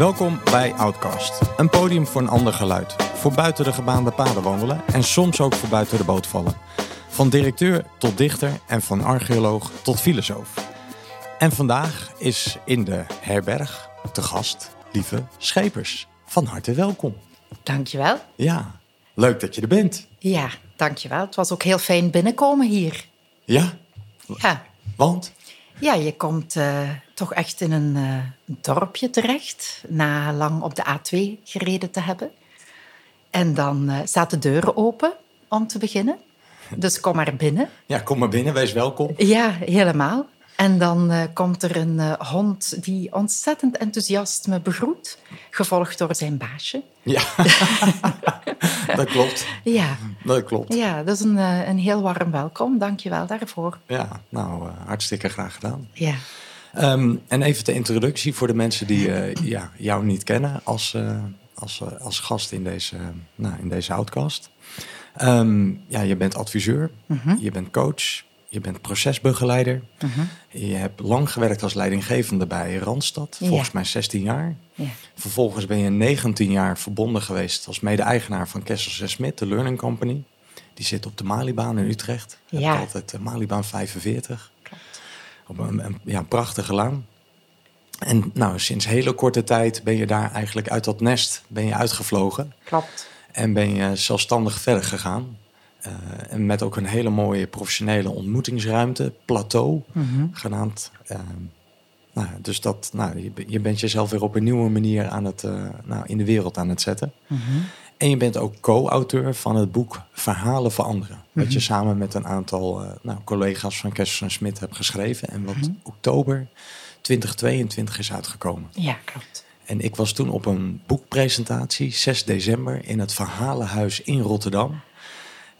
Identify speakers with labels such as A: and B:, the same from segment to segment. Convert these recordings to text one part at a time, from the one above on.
A: Welkom bij Outcast, een podium voor een ander geluid. Voor buiten de gebaande paden wandelen en soms ook voor buiten de boot vallen. Van directeur tot dichter en van archeoloog tot filosoof. En vandaag is in de herberg te gast lieve Schepers. Van harte welkom.
B: Dankjewel.
A: Ja, leuk dat je er bent.
B: Ja, dankjewel. Het was ook heel fijn binnenkomen hier.
A: Ja,
B: Ja,
A: want?
B: Ja je komt eh, toch echt in een eh, dorpje terecht, na lang op de A2 gereden te hebben. En dan eh, staat de deur open om te beginnen. Dus kom maar binnen.
A: Ja, kom maar binnen, wees welkom.
B: Ja, helemaal. En dan eh, komt er een eh, hond die ontzettend enthousiast me begroet, gevolgd door zijn baasje.
A: Ja, dat klopt.
B: Ja,
A: Dat klopt.
B: ja dat is een, eh, een heel warm welkom. Dank je wel daarvoor.
A: Ja, nou, hartstikke graag gedaan.
B: Ja.
A: Ehm, en even de introductie voor de mensen die ja, jou niet kennen als, als, als gast in deze, nou, in deze outcast. Ehm, ja, je bent adviseur, je bent coach, je bent procesbegeleider. Je hebt lang gewerkt als leidinggevende bij Randstad,
B: Ja.
A: volgens mij 16 jaar.
B: Ja.
A: Vervolgens ben je 19 jaar verbonden geweest als mede-eigenaar van Kessels en Smit, de Learning Company. Die zit op de Malibaan in Utrecht.
B: Ja.
A: altijd de Malibaan 45. Op een, een ja, een prachtige laan. En nou, sinds hele korte tijd ben je daar eigenlijk uit dat nest ben je uitgevlogen.
B: Klopt.
A: En ben je zelfstandig verder gegaan. Eh, en met ook een hele mooie professionele ontmoetingsruimte, plateau, genaamd. Eh, nou, dus dat, nou, je, je bent jezelf weer op een nieuwe manier aan het, eh, nou, in de wereld aan het zetten. En je bent ook co-auteur van het boek Verhalen veranderen. Wat je samen met een aantal eh, nou, collega's van Kessels en Smit hebt geschreven. En wat oktober 2022 is uitgekomen.
B: Ja, klopt.
A: En ik was toen op een boekpresentatie, 6 december, in het Verhalenhuis in Rotterdam.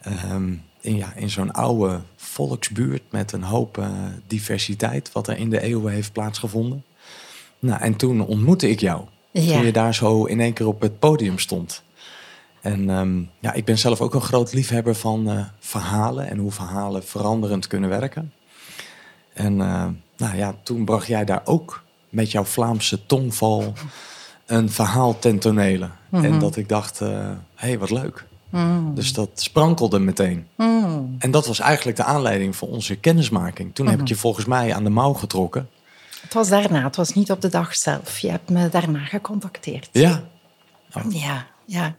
A: Ehm, in ja, in zo'n oude volksbuurt met een hoop eh, diversiteit, wat er in de eeuwen heeft plaatsgevonden. Nou, en toen ontmoette ik jou.
B: Ja.
A: Toen je daar zo in één keer op het podium stond. En ehm, ja, ik ben zelf ook een groot liefhebber van eh, verhalen en hoe verhalen veranderend kunnen werken. En eh, nou ja, toen bracht jij daar ook met jouw Vlaamse tongval een verhaal ten tonele. En dat ik dacht, hé, hey, wat leuk. Dus dat sprankelde meteen. En dat was eigenlijk de aanleiding voor onze kennismaking. Toen heb ik je volgens mij aan de mouw getrokken.
B: Het was daarna, het was niet op de dag zelf. Je hebt me daarna gecontacteerd.
A: Ja,
B: Ja, ja.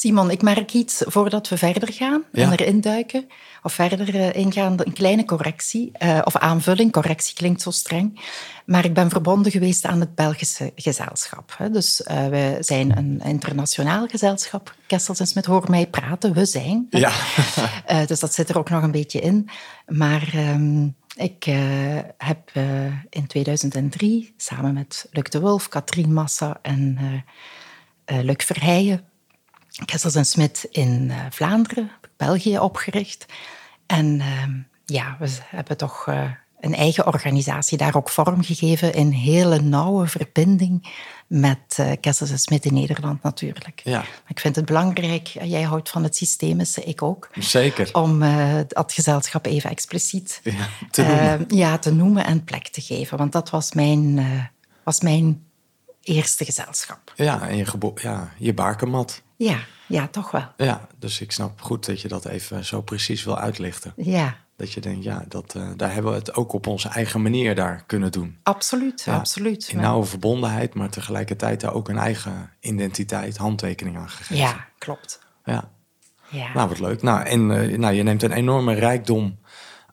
B: Simon, ik merk iets voordat we verder gaan
A: Ja.
B: en erin duiken. Of verder eh, ingaan, een kleine correctie. eh, of aanvulling, correctie klinkt zo streng. Maar ik ben verbonden geweest aan het Belgische gezelschap. Hè. Dus eh, we zijn een internationaal gezelschap. Kessels Smit, hoor mij praten, we zijn.
A: ja.
B: Dus dat zit er ook nog een beetje in. Maar ehm, ik heb in 2003 samen met Luc de Wolf, Katrien Massa en Luc Verheijen Kessels en Smit in eh, Vlaanderen, België opgericht. En ehm, ja, we hebben toch eh, een eigen organisatie daar ook vormgegeven in hele nauwe verbinding met eh Kessels en Smit in Nederland natuurlijk.
A: Ja.
B: Maar ik vind het belangrijk, jij houdt van het systemische, ik ook,
A: Zeker.
B: om dat gezelschap even expliciet
A: Ja, te noemen.
B: eh, ja, te noemen en plek te geven. Want dat was mijn, was mijn eerste gezelschap.
A: Ja, en je, gebo- ja, je bakermat.
B: Ja, ja, toch wel.
A: Ja, dus ik snap goed dat je dat even zo precies wil uitlichten.
B: Ja,
A: Dat je denkt, ja, dat, eh, daar hebben we het ook op onze eigen manier daar kunnen doen.
B: absoluut,
A: Ja,
B: absoluut.
A: In nauwe verbondenheid, maar tegelijkertijd daar ook een eigen identiteit, handtekening aan gegeven.
B: Ja, klopt.
A: ja.
B: Ja.
A: Nou, wat leuk. Nou, en eh, nou, je neemt een enorme rijkdom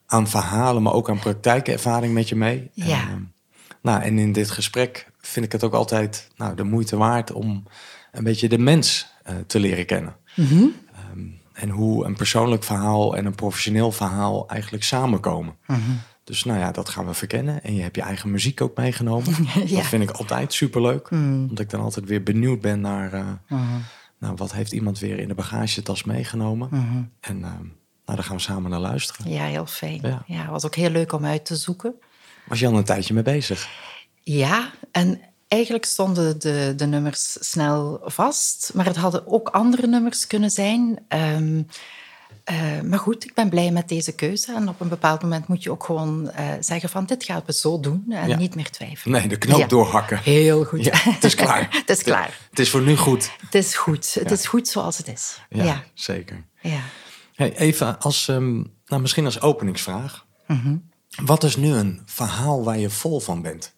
A: aan verhalen, maar ook aan praktijkervaring met je mee.
B: Ja.
A: En, eh, nou, en in dit gesprek vind ik het ook altijd nou, de moeite waard om een beetje de mens eh, te leren kennen.
B: Mhm.
A: Ehm, en hoe een persoonlijk verhaal en een professioneel verhaal eigenlijk samenkomen.
B: Mhm.
A: Dus nou ja, dat gaan we verkennen. En je hebt je eigen muziek ook meegenomen.
B: Ja. Mhm.
A: Dat vind ik altijd superleuk. Omdat ik dan altijd weer benieuwd ben naar... eh, nou, wat heeft iemand weer in de bagagetas meegenomen?
B: Mhm.
A: En ehm, nou, daar gaan we samen naar luisteren.
B: ja, heel fijn.
A: Ja.
B: Ja. was ook heel leuk om uit te zoeken.
A: Was je al een tijdje mee bezig?
B: Ja, en eigenlijk stonden de, de nummers snel vast, maar het hadden ook andere nummers kunnen zijn. Ehm, Eh, maar goed, ik ben blij met deze keuze. En op een bepaald moment moet je ook gewoon uh, zeggen van dit gaan we zo doen en niet meer twijfelen.
A: Nee, de knoop doorhakken.
B: Heel goed.
A: Ja, het is klaar.
B: het is klaar.
A: Het is voor nu goed.
B: Het is goed. Het is goed zoals het is. Ja,
A: zeker.
B: Ja.
A: Hey, even als, um, nou misschien als openingsvraag.
B: Mhm.
A: Wat is nu een verhaal waar je vol van bent?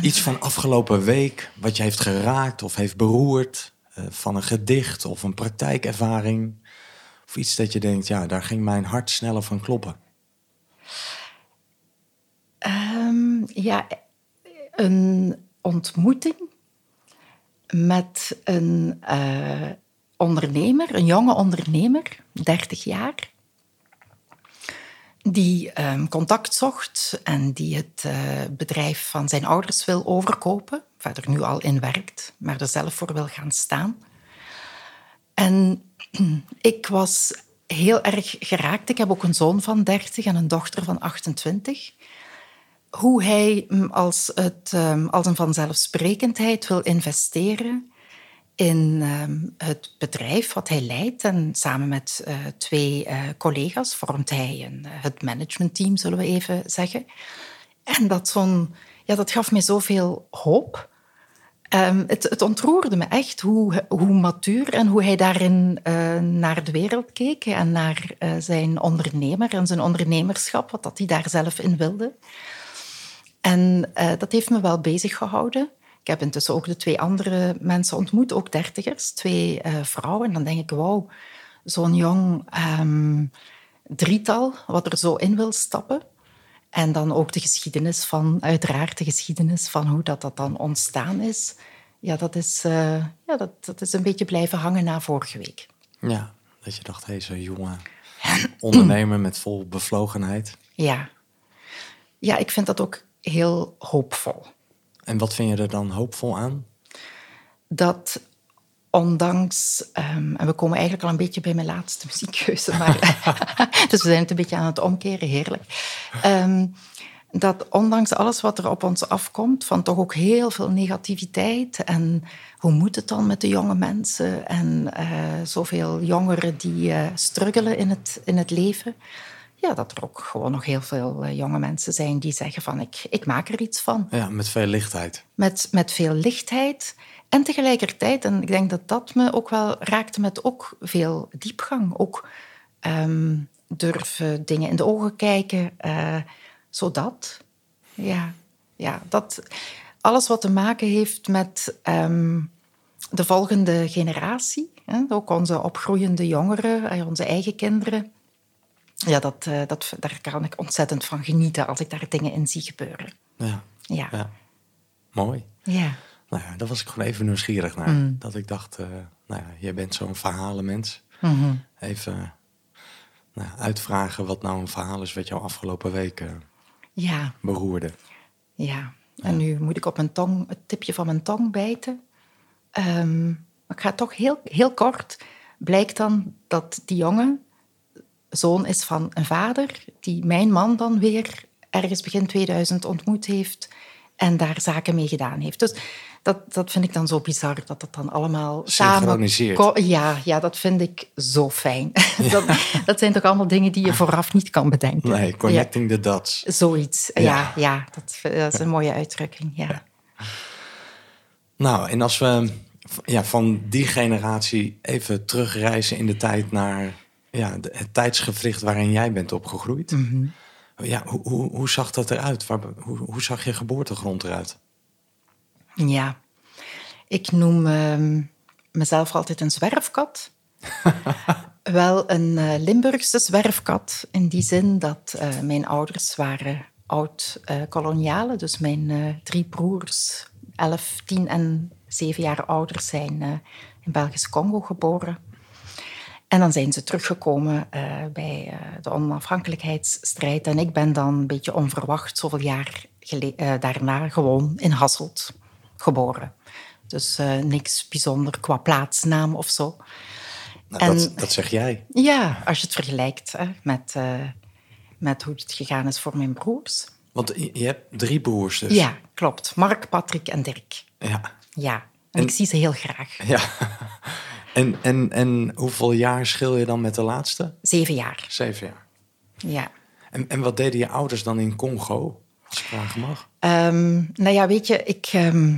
A: Iets van afgelopen week wat je heeft geraakt of heeft beroerd? Uh, van een gedicht of een praktijkervaring? Of iets dat je denkt, ja, daar ging mijn hart sneller van kloppen?
B: Um, ja, een ontmoeting met een uh, ondernemer, een jonge ondernemer, 30 jaar die um, contact zocht en die het uh, bedrijf van zijn ouders wil overkopen, waar er nu al in werkt, maar er zelf voor wil gaan staan. En ik was heel erg geraakt. Ik heb ook een zoon van 30 en een dochter van 28. Hoe hij als, het, um, als een vanzelfsprekendheid wil investeren in uh, het bedrijf wat hij leidt. En samen met uh, twee uh, collega's vormt hij een, het managementteam, zullen we even zeggen. En dat, ja, dat gaf mij zoveel hoop. Het, het, ontroerde me echt hoe, hoe matuur en hoe hij daarin naar de wereld keek en naar zijn ondernemer en zijn ondernemerschap, wat dat hij daar zelf in wilde. En dat heeft me wel bezig gehouden. Ik heb intussen ook de twee andere mensen ontmoet, ook dertigers, twee uh, vrouwen. En dan denk ik, wauw, zo'n jong um, drietal wat er zo in wil stappen. En dan ook de geschiedenis van, uiteraard de geschiedenis van hoe dat, dat dan ontstaan is. Ja, dat is, uh, ja, dat, dat is een beetje blijven hangen na vorige week.
A: Ja, dat je dacht, hé, hey, zo'n jonge ondernemer met vol bevlogenheid.
B: Ja. ja, ik vind dat ook heel hoopvol.
A: En wat vind je er dan hoopvol aan?
B: Dat ondanks, um, en we komen eigenlijk al een beetje bij mijn laatste muziekkeuze, maar dus we zijn het een beetje aan het omkeren, heerlijk. Um, dat ondanks alles wat er op ons afkomt, van toch ook heel veel negativiteit en hoe moet het dan met de jonge mensen en uh, zoveel jongeren die uh, struggelen in het, in het leven, ja, dat er ook gewoon nog heel veel uh, jonge mensen zijn die zeggen van ik, ik maak er iets van.
A: Ja, met veel lichtheid.
B: Met, met veel lichtheid. En tegelijkertijd, en ik denk dat dat me ook wel raakte met ook veel diepgang. Ook um, durven dingen in de ogen kijken, uh, zodat. Ja, ja, dat alles wat te maken heeft met um, de volgende generatie. Hè, ook onze opgroeiende jongeren, onze eigen kinderen ja, dat, uh, dat, daar kan ik ontzettend van genieten als ik daar dingen in zie gebeuren.
A: Ja.
B: Ja.
A: ja. Mooi.
B: Ja.
A: Nou ja, daar was ik gewoon even nieuwsgierig naar.
B: Mm.
A: Dat ik dacht, uh, nou ja, jij bent zo'n verhalenmens.
B: Mm -hmm.
A: Even nou, uitvragen wat nou een verhaal is wat jou afgelopen week
B: ja.
A: beroerde.
B: Ja, en nu moet ik op mijn tong, het tipje van mijn tong bijten. Um, ik ga toch heel, heel kort. Blijkt dan dat die jongen zoon is van een vader die mijn man dan weer ergens begin 2000 ontmoet heeft en daar zaken mee gedaan heeft. Dus dat, dat vind ik dan zo bizar, dat dat dan allemaal samen... Ja, ja, dat vind ik zo fijn. Ja. dat, dat zijn toch allemaal dingen die je vooraf niet kan bedenken.
A: Nee, connecting ja. the dots.
B: Zoiets, ja, ja, ja dat, dat, is een mooie uitdrukking, ja.
A: Nou, en als we ja, van die generatie even terugreizen in de tijd naar ja, het tijdsgevricht waarin jij bent opgegroeid.
B: Mm -hmm.
A: ja, hoe, hoe, hoe, zag dat eruit? Waar, hoe, hoe, zag je geboortegrond eruit?
B: Ja, ik noem uh, mezelf altijd een zwerfkat. Wel een uh, Limburgse zwerfkat in die zin dat uh, mijn ouders waren oud-kolonialen. dus mijn drie broers, elf, tien en zeven jaar ouder, zijn in Belgisch Congo geboren. En dan zijn ze teruggekomen uh, bij uh, de onafhankelijkheidsstrijd. En ik ben dan een beetje onverwacht, zoveel jaar uh, daarna, gewoon in Hasselt geboren. Dus niks bijzonder qua plaatsnaam of zo.
A: Nou, en, dat, dat, zeg jij.
B: Ja, als je het vergelijkt hè, met, met hoe het gegaan is voor mijn broers.
A: Want je hebt drie broers dus?
B: Ja, klopt. Mark, Patrick en Dirk.
A: Ja.
B: Ja, en, en ik zie ze heel graag.
A: Ja. En, en, en hoeveel jaar schil je dan met de laatste?
B: Zeven jaar.
A: Zeven jaar.
B: Ja.
A: En, en wat deden je ouders dan in Congo, als ik vragen mag?
B: Ehm, nou ja, weet je, ik, ehm,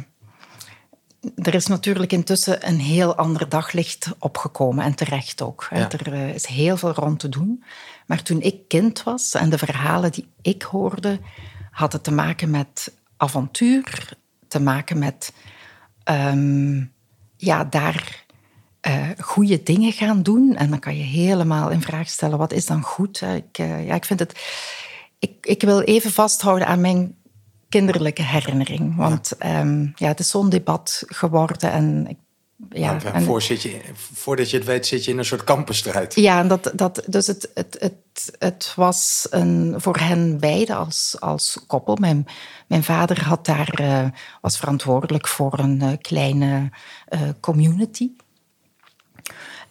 B: er is natuurlijk intussen een heel ander daglicht opgekomen en terecht ook.
A: Ja.
B: Er eh, is heel veel rond te doen. Maar toen ik kind was en de verhalen die ik hoorde, hadden te maken met avontuur, te maken met ehm, ja, daar eh goede dingen gaan doen. En dan kan je helemaal in vraag stellen, wat is dan goed? hè? Ik, eh, ja, ik vind het... Ik, ik wil even vasthouden aan mijn kinderlijke herinnering. Want ja. ja, het is zo'n debat geworden. En ik, ja,
A: ja,
B: en-
A: voor zit je, voordat je het weet, zit je in een soort kampenstrijd.
B: ja, en dat, dat, dus het, het, het, het was een, voor hen beiden als, als koppel. Mijn, mijn vader had daar, eh, was verantwoordelijk voor een eh, kleine eh, community.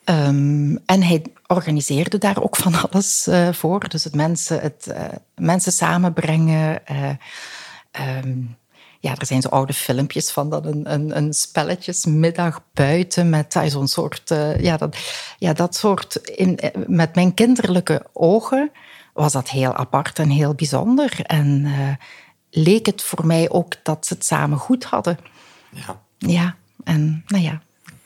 B: Ehm, en hij organiseerde daar ook van alles eh, voor. Dus het mensen, het, eh, mensen samenbrengen. eh, ehm, ja, er zijn zo oude filmpjes van dan een, een, een spelletjesmiddag buiten met ah, zo'n soort... ja, dat, ja, dat soort... In, met mijn kinderlijke ogen was dat heel apart en heel bijzonder. En leek het voor mij ook dat ze het samen goed hadden.
A: Ja.
B: Ja, en nou ja,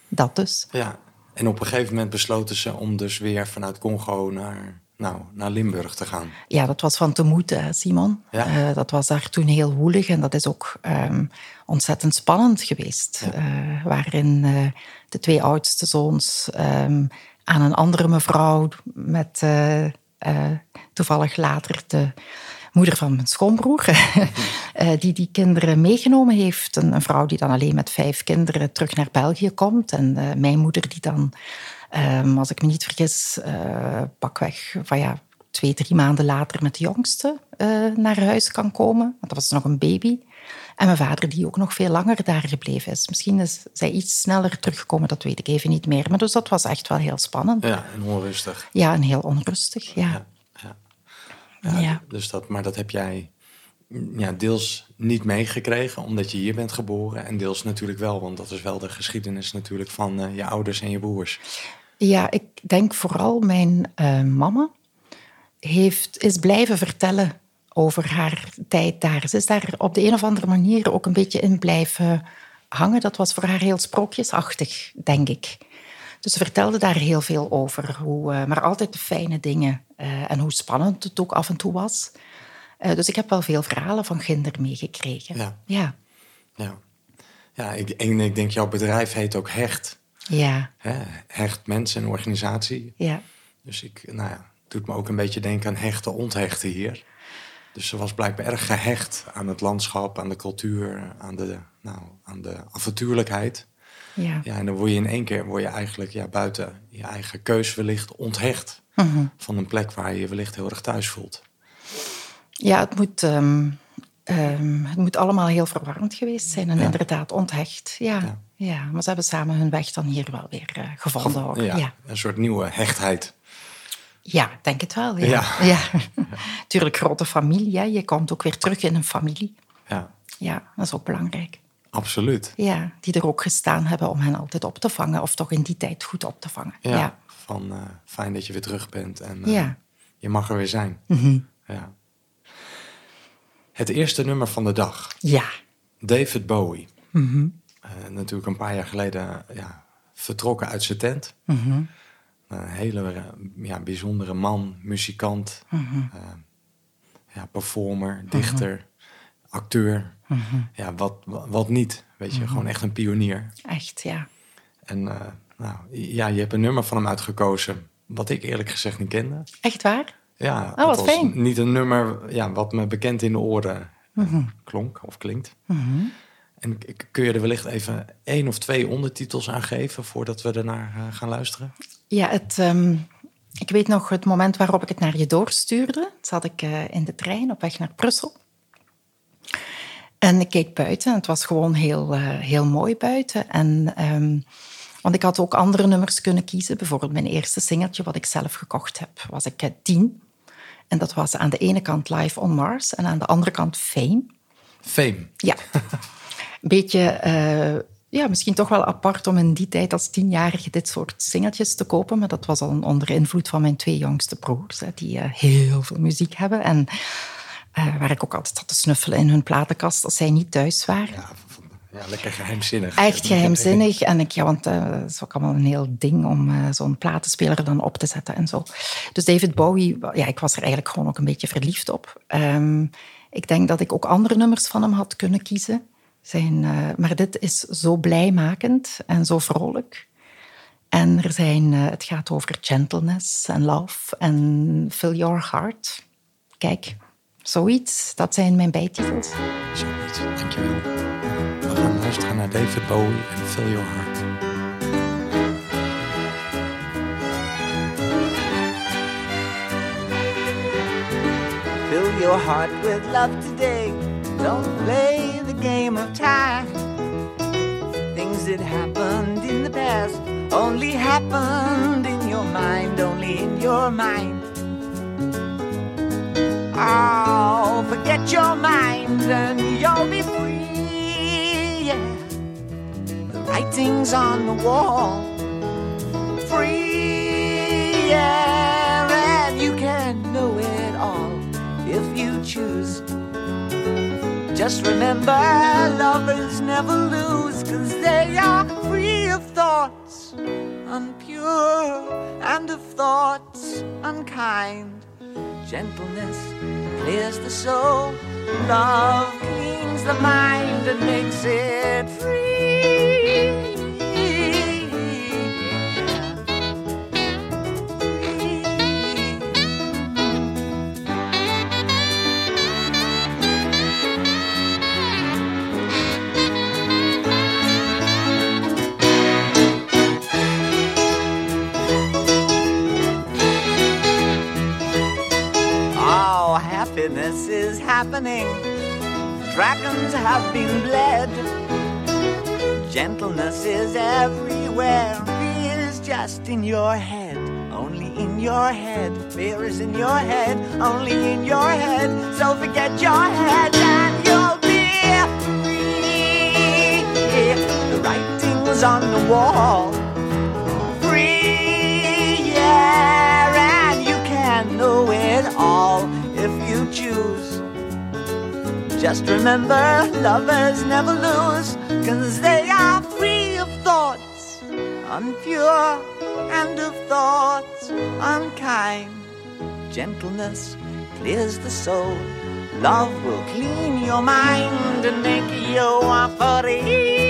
B: dat dus.
A: ja. En op een gegeven moment besloten ze om dus weer vanuit Congo naar, nou, naar Limburg te gaan.
B: Ja, dat was van te moeten, Simon.
A: Ja.
B: Eh, dat was daar toen heel woelig en dat is ook ehm, ontzettend spannend geweest. Eh, waarin eh, de twee oudste zoons ehm, aan een andere mevrouw met toevallig later de moeder van mijn schoonbroer, eh, die die kinderen meegenomen heeft. Een, een vrouw die dan alleen met vijf kinderen terug naar België komt. En eh, mijn moeder die dan, ehm, als ik me niet vergis, eh, pakweg van ja, twee, drie maanden later met de jongste naar huis kan komen. Want dat was nog een baby. En mijn vader die ook nog veel langer daar gebleven is. Misschien is zij iets sneller teruggekomen, dat weet ik even niet meer. Maar dus dat was echt wel heel spannend.
A: Ja, en onrustig.
B: Ja, en heel onrustig, ja.
A: Ja.
B: Ja.
A: Dus dat, maar dat heb jij mm, ja, deels niet meegekregen, omdat je hier bent geboren. En deels natuurlijk wel, want dat is wel de geschiedenis natuurlijk van eh, je ouders en je broers.
B: Ja, ik denk vooral mijn eh, mama heeft, is blijven vertellen over haar tijd daar. Ze is daar op de een of andere manier ook een beetje in blijven hangen. Dat was voor haar heel sprookjesachtig, denk ik. Dus ze vertelde daar heel veel over, hoe, eh, maar altijd de fijne dingen eh, en hoe spannend het ook af en toe was. Eh, dus ik heb wel veel verhalen van kinderen meegekregen.
A: Ja.
B: ja.
A: Ja, ja ik, en ik denk jouw bedrijf heet ook Hecht.
B: Ja?
A: Hecht mensen en organisatie.
B: ja.
A: Dus ik, nou ja, het doet me ook een beetje denken aan hechten, onthechten hier. Dus ze was blijkbaar erg gehecht aan het landschap, aan de cultuur, aan de, nou, aan de avontuurlijkheid.
B: Ja.
A: Ja, en dan word je in één keer word je eigenlijk ja, buiten je eigen keus wellicht onthecht
B: Mhm.
A: van een plek waar je je wellicht heel erg thuis voelt.
B: Ja, het moet, ehm, ehm, het moet allemaal heel verwarrend geweest zijn en
A: Ja.
B: inderdaad onthecht. Ja,
A: Ja.
B: ja. maar ze hebben samen hun weg dan hier wel weer eh, gevonden.
A: Ja. Een soort nieuwe hechtheid.
B: Ja, denk het wel. Ja.
A: Ja.
B: Ja. Tuurlijk, grote familie. Hè. Je komt ook weer terug in een familie.
A: Ja,
B: Ja, dat is ook belangrijk.
A: Absoluut.
B: Ja, die er ook gestaan hebben om hen altijd op te vangen. Of toch in die tijd goed op te vangen.
A: Ja,
B: Ja.
A: van eh, fijn dat je weer terug bent en eh,
B: Ja. Mhm.
A: je mag er weer zijn. Ja. Het eerste nummer van de dag.
B: Ja.
A: David Bowie.
B: Mhm.
A: Eh, natuurlijk een paar jaar geleden ja, vertrokken uit zijn tent.
B: Mhm.
A: Een hele ja, bijzondere man, muzikant,
B: Mhm.
A: ja, performer, dichter, acteur.
B: Mhm.
A: Ja, wat, wat, niet, weet je, gewoon echt een pionier.
B: Echt, ja.
A: En eh, nou, ja, je hebt een nummer van hem uitgekozen, wat ik eerlijk gezegd niet kende.
B: Echt waar?
A: Ja,
B: Oh, wat fijn.
A: Niet een nummer ja, wat me bekend in de oren eh, klonk of klinkt.
B: Mhm.
A: En kun je er wellicht even één of twee ondertitels aan geven voordat we ernaar eh, gaan luisteren?
B: Ja, het, ehm, ik weet nog het moment waarop ik het naar je doorstuurde. Zat ik in de trein op weg naar Brussel. En ik keek buiten en het was gewoon heel, eh, heel mooi buiten. En, ehm, want ik had ook andere nummers kunnen kiezen. Bijvoorbeeld mijn eerste singeltje wat ik zelf gekocht heb, was ik eh, tien. En dat was aan de ene kant Live on Mars en aan de andere kant Fame.
A: Fame.
B: Ja. Een beetje eh, ja, misschien toch wel apart om in die tijd als tienjarige dit soort singeltjes te kopen. Maar dat was al onder invloed van mijn twee jongste broers, die uh, heel veel muziek hebben. En uh, waar ik ook altijd had te snuffelen in hun platenkast als zij niet thuis waren.
A: Ja, ja, lekker geheimzinnig.
B: Echt geheimzinnig. En ik, ja, want uh, het is ook allemaal een heel ding om uh, zo'n platenspeler dan op te zetten en zo. Dus David Bowie, ja, ik was er eigenlijk gewoon ook een beetje verliefd op. Um, ik denk dat ik ook andere nummers van hem had kunnen kiezen. Zijn, maar dit is zo blijmakend en zo vrolijk. En er zijn, het gaat over gentleness en love en fill your heart. Kijk, zoiets. Dat zijn mijn bijtitels.
A: Zoiets, dankjewel. We gaan luisteren naar David Bowie en Fill Your Heart.
C: Fill your heart with love today. Don't play the game of time. Things that happened in the past only happened in your mind, only in your mind. Oh, forget your mind and you'll be free. The writings on the wall. Free air, and you can know it all if you choose. Just remember, lovers never lose, cause they are free of thoughts unpure and of thoughts unkind. Gentleness clears the soul, love cleans the mind and makes it free. Is happening. Dragons have been bled. Gentleness is everywhere. Fear is just in your head, only in your head. Fear is in your head, only in your head. So forget your head and you'll be free. The writing's on the wall. Free, yeah, and you can know it all choose. Just remember, lovers never lose, cause they are free of thoughts unpure and of thoughts unkind. Gentleness clears the soul, love will clean your mind and make you
A: a free.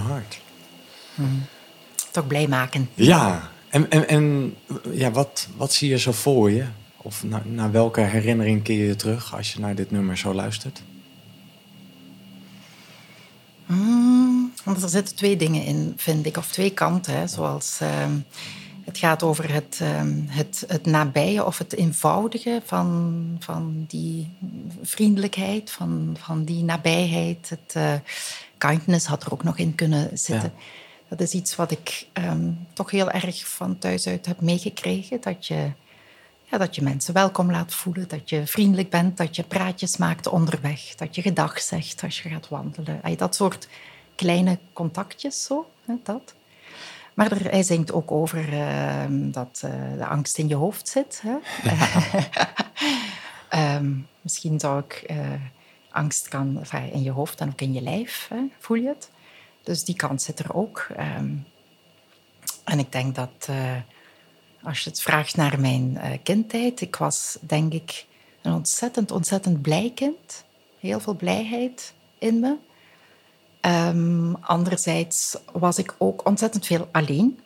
A: Heart.
B: Hmm. Toch blij maken.
A: Ja, en, en, en ja, wat, wat zie je zo voor je? Of naar, naar welke herinnering keer je terug als je naar dit nummer zo luistert?
B: Hmm, want er zitten twee dingen in, vind ik, of twee kanten. Hè, zoals uh, het gaat over het, uh, het, het nabije of het eenvoudige van, van die vriendelijkheid, van, van die nabijheid. Het, uh, kindness had er ook nog in kunnen zitten. Dat is iets wat ik um, toch heel erg van thuis uit heb meegekregen. Dat je, ja, dat je mensen welkom laat voelen, dat je vriendelijk bent, dat je praatjes maakt onderweg, dat je gedag zegt als je gaat wandelen. Dat soort kleine contactjes, zo, dat. Maar er, hij zingt ook over uh, dat uh, de angst in je hoofd zit. Hè? um, misschien zou ik uh, angst kan in je hoofd en ook in je lijf, voel je het. Dus die kant zit er ook. Um, en ik denk dat uh, Als je het vraagt naar mijn uh, kindtijd, ik was denk ik een ontzettend, ontzettend blij kind. Heel veel blijheid in me. Um, anderzijds was ik ook ontzettend veel alleen.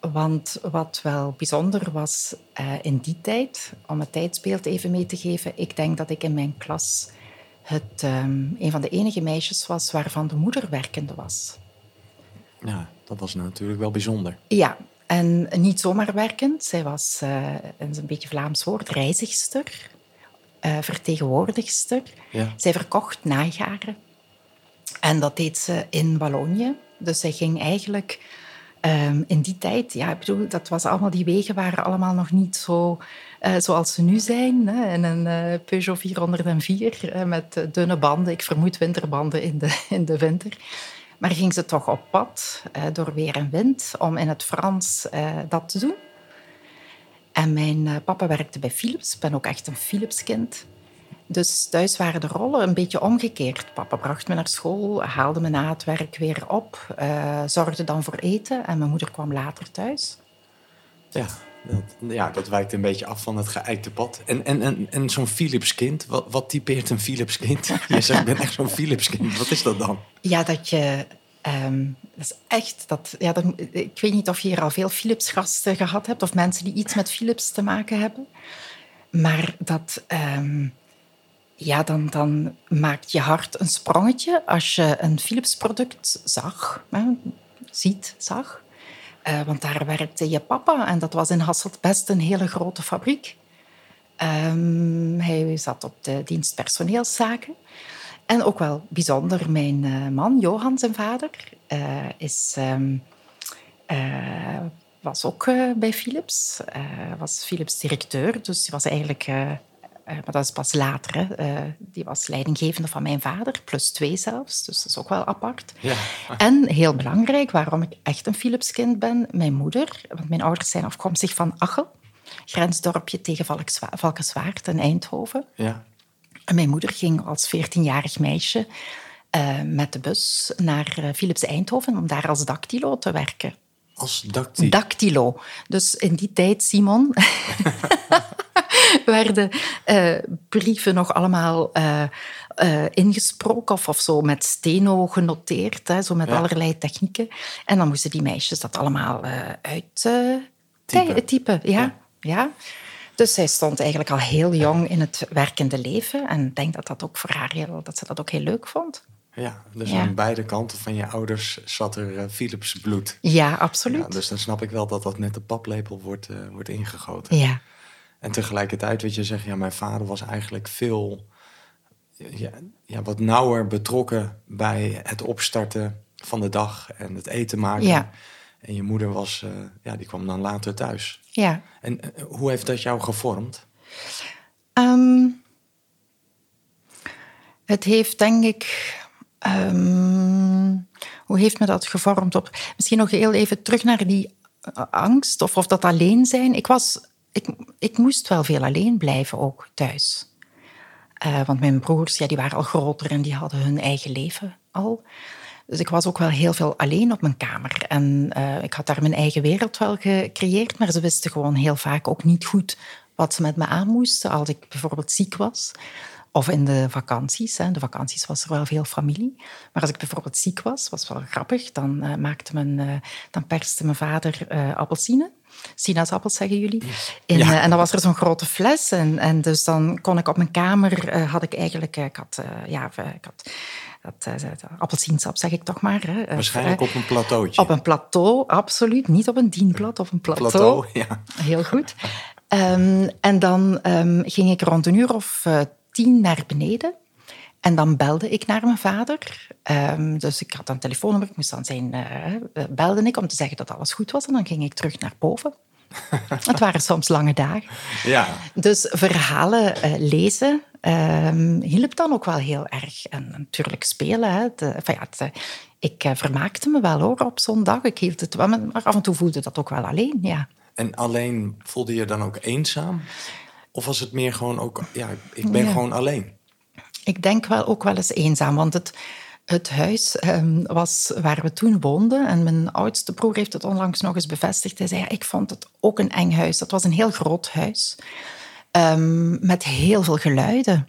B: Want wat wel bijzonder was uh, in die tijd, om het tijdsbeeld even mee te geven, ik denk dat ik in mijn klas het, um, een van de enige meisjes was waarvan de moeder werkende was.
A: Ja, dat was natuurlijk wel bijzonder.
B: Ja, en niet zomaar werkend. Zij was, uh, een beetje Vlaams woord, reizigster, uh, vertegenwoordigster. Ja. Zij verkocht nagaren. En dat deed ze in Wallonië. Dus zij ging eigenlijk um, in die tijd, ja, ik bedoel, dat was allemaal, die wegen waren allemaal nog niet zo uh, zoals ze nu zijn. Hè, in een uh, Peugeot 404 uh, met dunne banden, ik vermoed winterbanden in de, in de winter. Maar ging ze toch op pad door weer en wind om in het Frans dat te doen. En mijn papa werkte bij Philips. Ik ben ook echt een Philips-kind. Dus thuis waren de rollen een beetje omgekeerd. Papa bracht me naar school, haalde me na het werk weer op, zorgde dan voor eten en mijn moeder kwam later thuis.
A: Ja, dat, ja, dat wijkt een beetje af van het geëikte pad. En, en, en, en zo'n Philips-kind, wat, wat typeert een Philips-kind? Je zegt, ik ben echt zo'n Philips-kind. Wat is dat dan?
B: Ja, dat je... Um, dat is echt... Dat, ja, dat, ik weet niet of je hier al veel Philips-gasten gehad hebt... of mensen die iets met Philips te maken hebben. Maar dat... Um, ja, dan, dan maakt je hart een sprongetje als je een Philips-product zag, ziet, zag. Uh, want daar werkte je papa en dat was in Hasselt best een hele grote fabriek. Um, hij zat op de dienst personeelszaken. En ook wel bijzonder, mijn uh, man, Johan, zijn vader, uh, is, um, was ook bij Philips. was Philips directeur, dus hij was eigenlijk uh, maar dat is pas later. Hè. Uh, die was leidinggevende van mijn vader, plus twee zelfs. Dus dat is ook wel apart. Ja. En heel belangrijk, waarom ik echt een Philipskind ben, mijn moeder. Want mijn ouders zijn afkomstig van Achel, grensdorpje tegen Valkenswaard in Eindhoven. Ja. En mijn moeder ging als 14-jarig meisje uh, met de bus naar Philips Eindhoven om daar als dactylo te werken.
A: Als dactylo?
B: Dactylo. Dus in die tijd, Simon... werden uh, brieven nog allemaal uh, uh, ingesproken of, of zo met steno genoteerd, hè, zo met ja. allerlei technieken. En dan moesten die meisjes dat allemaal uit typen. typen. Ja. ja. ja. Dus zij stond eigenlijk al heel jong in het werkende leven. En ik denk dat, dat, ook voor haar heel, dat ze dat ook heel leuk vond.
A: Ja, dus ja. aan beide kanten van je ouders zat er uh, Philips bloed.
B: Ja, absoluut. Ja,
A: dus dan snap ik wel dat dat met de paplepel wordt, uh, wordt ingegoten.
B: Ja.
A: En tegelijkertijd, weet je, zeg ja, mijn vader was eigenlijk veel ja, ja, wat nauwer betrokken bij het opstarten van de dag en het eten maken. Ja. En je moeder was, uh, ja, die kwam dan later thuis.
B: Ja.
A: En uh, hoe heeft dat jou gevormd?
B: Um, het heeft denk ik. Um, hoe heeft me dat gevormd op? Misschien nog heel even terug naar die angst of, of dat alleen zijn. Ik was ik, ik moest wel veel alleen blijven ook thuis. Uh, want mijn broers ja, die waren al groter en die hadden hun eigen leven al. Dus ik was ook wel heel veel alleen op mijn kamer. En uh, ik had daar mijn eigen wereld wel gecreëerd, maar ze wisten gewoon heel vaak ook niet goed wat ze met me aan moesten als ik bijvoorbeeld ziek was. Of in de vakanties. De vakanties was er wel veel familie. Maar als ik bijvoorbeeld ziek was, was wel grappig, dan, uh, maakte uh, dan perste mijn vader uh, appelsine. Sinaasappels zeggen jullie. In, ja. en dan was er zo'n grote fles. En, en dus dan kon ik op mijn kamer, had ik eigenlijk, ik had, ja, ik had dat, appelsiensap zeg ik toch maar. Hè.
A: Waarschijnlijk op een plateautje.
B: Op een plateau, absoluut. Niet op een dienblad, op een plateau. plateau ja. Heel goed. Um, en dan um, ging ik rond een uur of tien naar beneden. En dan belde ik naar mijn vader. Um, dus ik had een telefoonnummer, ik moest dan zijn... Uh, belde ik om te zeggen dat alles goed was. En dan ging ik terug naar boven. het waren soms lange dagen.
A: Ja.
B: Dus verhalen uh, lezen um, hielp dan ook wel heel erg. En natuurlijk spelen. Hè. De, enfin ja, het, ik uh, vermaakte me wel hoor op zo'n dag. Ik hield het wel, maar af en toe voelde dat ook wel alleen, ja.
A: En alleen voelde je dan ook eenzaam? Of was het meer gewoon ook, ja, ik ben ja. gewoon alleen?
B: Ik denk wel ook wel eens eenzaam, want het, Het huis ehm, was waar we toen woonden. En mijn oudste broer heeft het onlangs nog eens bevestigd. Hij zei, ik vond het ook een eng huis. Dat was een heel groot huis. ehm, met heel veel geluiden.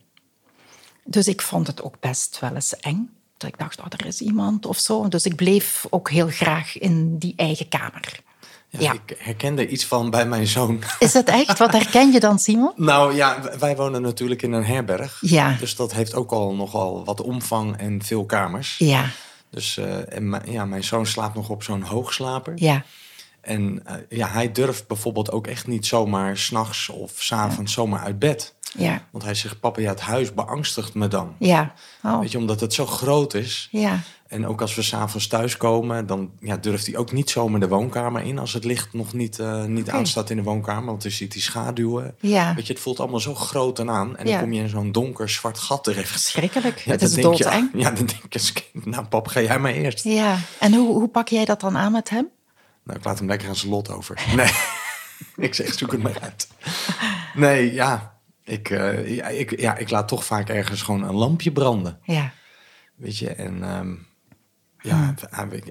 B: Dus ik vond het ook best wel eens eng. Dat ik dacht, oh, er is iemand of zo. Dus ik bleef ook heel graag in die eigen kamer.
A: Ja,
B: Ja.
A: Ik herkende iets van bij mijn zoon.
B: Is het echt? Wat herken je dan, Simon?
A: Nou ja, wij wonen natuurlijk in een herberg.
B: Ja.
A: Dus dat heeft ook al nogal wat omvang en veel kamers.
B: Ja,
A: Dus eh, en mijn- ja, mijn zoon slaapt nog op zo'n hoogslaper.
B: ja,
A: En eh, ja, hij durft bijvoorbeeld ook echt niet zomaar s'nachts of s'avonds zomaar uit bed.
B: ja,
A: Want hij zegt, papa, ja, het huis beangstigt me dan.
B: ja. Oh,
A: Weet je, omdat het zo groot is.
B: ja,
A: En ook als we s'avonds thuiskomen, dan ja, durft hij ook niet zomaar de woonkamer in. Als het licht nog niet, eh, niet aanstaat in de woonkamer. Want dan ziet hij schaduwen.
B: ja.
A: Weet je, het voelt allemaal zo groot en aan. En
B: Ja.
A: dan kom je in zo'n donker zwart gat terecht.
B: Verschrikkelijk.
A: Ja,
B: het is
A: denk je,
B: doodeng.
A: Ja, dan denk je, nou pap, ga jij maar eerst.
B: Ja. En hoe, hoe pak jij dat dan aan met hem?
A: Nou, ik laat hem lekker aan zijn lot over. Nee, ik zeg, zoek het maar uit. Nee, ja. Ik, eh, ja, ik, ja, ik laat toch vaak ergens gewoon een lampje branden.
B: Ja,
A: Weet je, en... ehm, ja,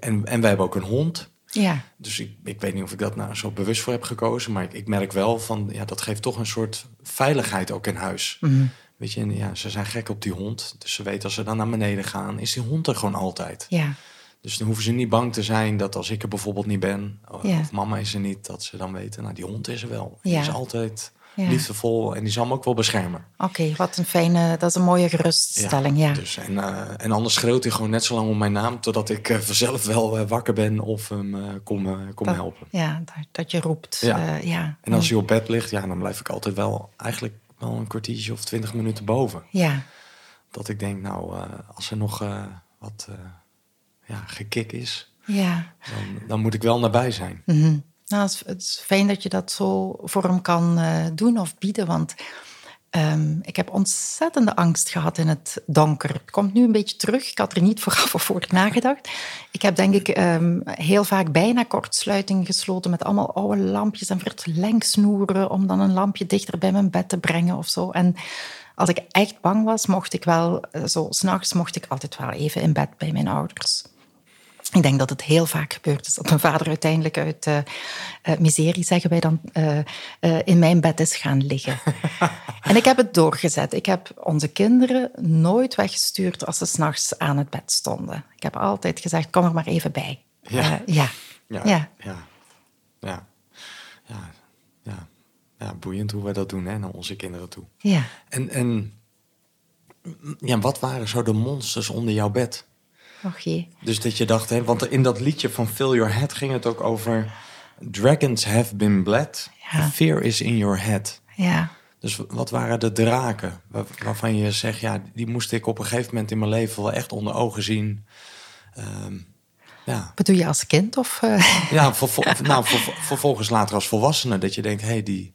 A: en, en wij hebben ook een hond.
B: ja,
A: Dus ik, ik weet niet of ik dat nou zo bewust voor heb gekozen. Maar ik, ik merk wel van, ja, dat geeft toch een soort veiligheid ook in huis. Weet je, en ja, ze zijn gek op die hond. Dus ze weten als ze dan naar beneden gaan, is die hond er gewoon altijd.
B: ja,
A: Dus dan hoeven ze niet bang te zijn dat als ik er bijvoorbeeld niet ben, of,
B: Ja.
A: of mama is er niet, dat ze dan weten, nou die hond is er wel. Die
B: Ja.
A: is altijd
B: Ja.
A: liefdevol en die zal me ook wel beschermen.
B: Oké, wat een fijne, dat is een mooie geruststelling, ja.
A: Dus, en, eh, en anders schreeuwt hij gewoon net zo lang om mijn naam, totdat ik eh, vanzelf wel eh, wakker ben of hem kom, kom
B: Dat-
A: helpen.
B: Ja, dat, dat je roept.
A: Ja.
B: Ja. ja.
A: En als hij op bed ligt, ja, dan blijf ik altijd wel eigenlijk wel een kwartiertje of twintig minuten boven.
B: Ja,
A: Dat ik denk, nou, als er nog wat ja, gekik is,
B: ja.
A: dan, dan moet ik wel nabij zijn.
B: Mhm. Nou, het, is, fijn dat je dat zo voor hem kan eh, doen of bieden, want ehm, ik heb ontzettende angst gehad in het donker. Het komt nu een beetje terug. Ik had er niet vooraf of voor nagedacht. Ik heb denk ik ehm, heel vaak bijna kortsluiting gesloten met allemaal oude lampjes en verlengsnoeren om dan een lampje dichter bij mijn bed te brengen of zo. En als ik echt bang was, mocht ik wel, eh, zo s'nachts mocht ik altijd wel even in bed bij mijn ouders. Ik denk dat het heel vaak gebeurd is dat mijn vader uiteindelijk uit eh, eh, miserie, zeggen wij dan, eh, in mijn bed is gaan liggen. en ik heb het doorgezet. Ik heb onze kinderen nooit weggestuurd als ze s'nachts aan het bed stonden. Ik heb altijd gezegd, kom er maar even bij.
A: Ja.
B: Ja.
A: Ja,
B: Ja.
A: ja, ja, ja, ja, ja, boeiend hoe we dat doen hè, naar onze kinderen toe.
B: ja.
A: En, en ja, wat waren zo de monsters onder jouw bed? Dus dat je dacht, hè, want in dat liedje van Fill Your Head ging het ook over... Dragons have been bled,
B: Ja.
A: fear is in your head.
B: Ja.
A: Dus wat waren de draken waar- waarvan je zegt, ja, die moest ik op een gegeven moment in mijn leven wel echt onder ogen zien. Ehm, ja,
B: Bedoel je als kind of... eh,
A: ja vervol- nou, vervol- vervolgens later als volwassene, dat je denkt, hé, hey, die,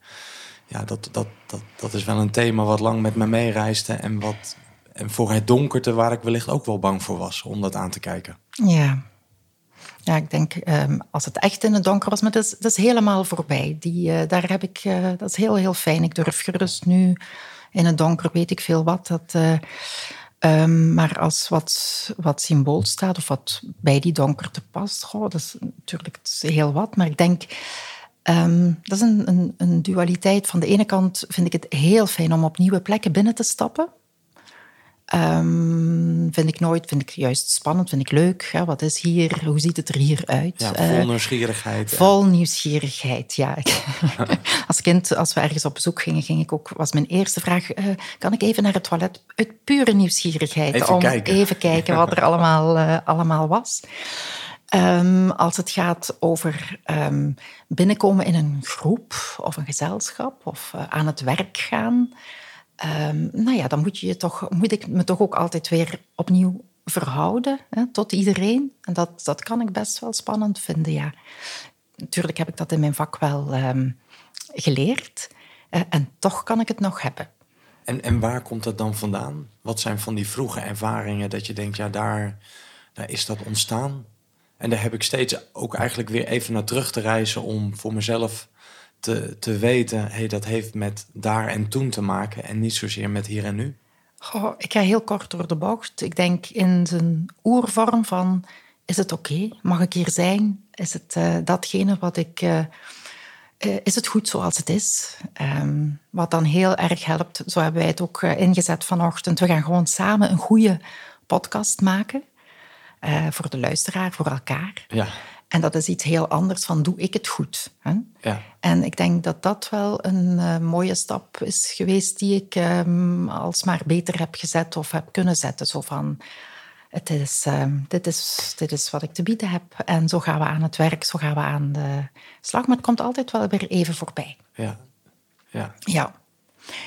A: ja, dat, dat, dat, dat is wel een thema wat lang met me meereisde en wat en voor het donkerte waar ik wellicht ook wel bang voor was om dat aan te kijken.
B: Ja. Ja, ik denk ehm, als het echt in het donker was, maar dat is, dat is helemaal voorbij. Die, eh, daar heb ik, eh, dat is heel, heel fijn. Ik durf gerust nu in het donker, weet ik veel wat. Dat, eh, ehm, maar als wat, wat symbool staat of wat bij die donkerte past, dat is natuurlijk heel wat. Maar ik denk, ehm, dat is een, een, een dualiteit. Van de ene kant vind ik het heel fijn om op nieuwe plekken binnen te stappen. Ehm, vind ik nooit, vind ik juist spannend, vind ik leuk. Hè? Wat is hier, hoe ziet het er hier uit?
A: Ja,
B: Eh,
A: vol nieuwsgierigheid.
B: Vol nieuwsgierigheid, ja. Als kind, als we ergens op bezoek gingen, ging ik ook, was mijn eerste vraag, eh, kan ik even naar het toilet? Uit pure nieuwsgierigheid.
A: Even
B: om
A: kijken.
B: even kijken wat er allemaal, eh, allemaal was. Ehm, als het gaat over ehm, binnenkomen in een groep of een gezelschap of eh, aan het werk gaan, ehm, nou ja, dan moet, je toch, moet ik me toch ook altijd weer opnieuw verhouden tot iedereen. En dat, dat kan ik best wel spannend vinden, ja. Natuurlijk heb ik dat in mijn vak wel ehm, geleerd. en toch kan ik het nog hebben.
A: En, en waar komt dat dan vandaan? Wat zijn van die vroege ervaringen dat je denkt, ja, daar, daar is dat ontstaan? En daar heb ik steeds ook eigenlijk weer even naar terug te reizen om voor mezelf te, te weten, hé, hey, dat heeft met daar en toen te maken en niet zozeer met hier en nu.
B: Goh, ik ga heel kort door de bocht. Ik denk in zijn oervorm van... Is het oké? Mag ik hier zijn? Is het eh, datgene wat ik... eh, eh, is het goed zoals het is? Ehm, wat dan heel erg helpt, zo hebben wij het ook ingezet vanochtend. We gaan gewoon samen een goede podcast maken. voor de luisteraar, voor elkaar.
A: Ja,
B: En dat is iets heel anders van, doe ik het goed? Hè?
A: ja.
B: En ik denk dat dat wel een eh, mooie stap is geweest die ik ehm, alsmaar beter heb gezet of heb kunnen zetten. Zo van, het is, ehm, dit, is, dit is wat ik te bieden heb. En zo gaan we aan het werk, zo gaan we aan de slag. Maar het komt altijd wel weer even voorbij.
A: ja. ja.
B: Ja.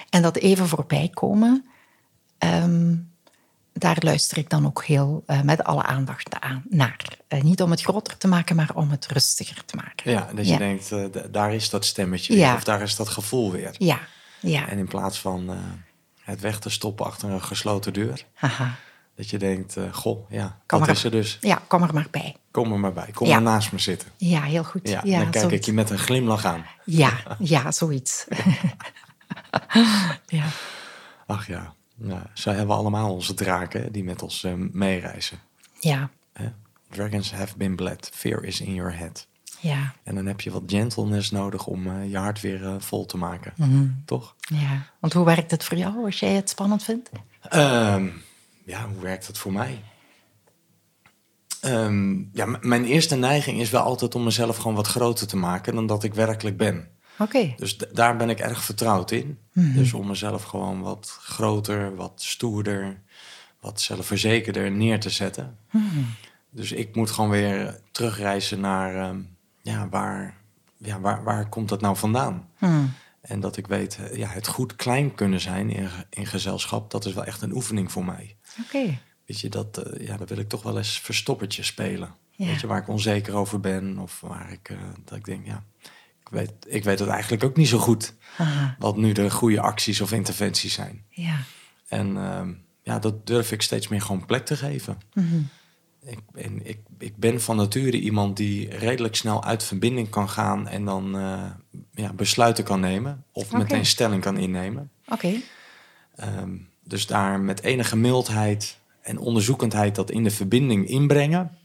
B: En dat even voorbij komen, ehm, daar luister ik dan ook heel eh, met alle aandacht aan, naar. Eh, niet om het groter te maken, maar om het rustiger te maken.
A: Ja, dat je
B: Ja.
A: denkt, eh, daar is dat stemmetje
B: Ja.
A: weer, of daar is dat gevoel weer.
B: Ja, ja.
A: En in plaats van het weg te stoppen achter een gesloten deur,
B: Haha.
A: dat je denkt, goh, ja,
B: Kom
A: dat
B: er-
A: is er dus.
B: Ja, kom er maar bij.
A: Kom er maar bij, kom
B: Ja.
A: maar naast me zitten.
B: Ja, heel goed.
A: Ja, dan kijk ik je met een glimlach aan.
B: Ja, ja, zoiets. ja.
A: Ach ja, nou, zo hebben we allemaal onze draken die met ons eh, meereizen.
B: ja,
A: hè. Dragons have been bled, fear is in your head.
B: ja,
A: En dan heb je wat gentleness nodig om eh, je hart weer eh, vol te maken.
B: Mhm.
A: Toch?
B: ja. Want hoe werkt het voor jou als jij het spannend vindt?
A: Ehm, ja, hoe werkt het voor mij? Ehm, ja, mijn eerste neiging is wel altijd om mezelf gewoon wat groter te maken dan dat ik werkelijk ben. Dus daar ben ik erg vertrouwd in. Dus om mezelf gewoon wat groter, wat stoerder, wat zelfverzekerder neer te zetten. Dus ik moet gewoon weer terugreizen naar ehm, ja, waar, ja, waar, waar komt dat nou vandaan?
B: Hmm.
A: En dat ik weet, eh, ja, het goed klein kunnen zijn in, in gezelschap, dat is wel echt een oefening voor mij.
B: Oké.
A: Weet je, dat, eh, ja, dat wil ik toch wel eens verstoppertje spelen.
B: Ja.
A: Weet je, waar ik onzeker over ben of waar ik, eh, dat ik denk, ja, ik weet, ik weet het eigenlijk ook niet zo goed.
B: Aha.
A: Wat nu de goede acties of interventies zijn.
B: Ja.
A: En ehm, ja, dat durf ik steeds meer gewoon plek te geven.
B: Mhm.
A: Ik, ben, ik, ik ben van nature iemand die redelijk snel uit verbinding kan gaan en dan eh, ja, besluiten kan nemen. Of meteen stelling kan innemen.
B: Oké.
A: Ehm, dus daar met enige mildheid en onderzoekendheid dat in de verbinding inbrengen.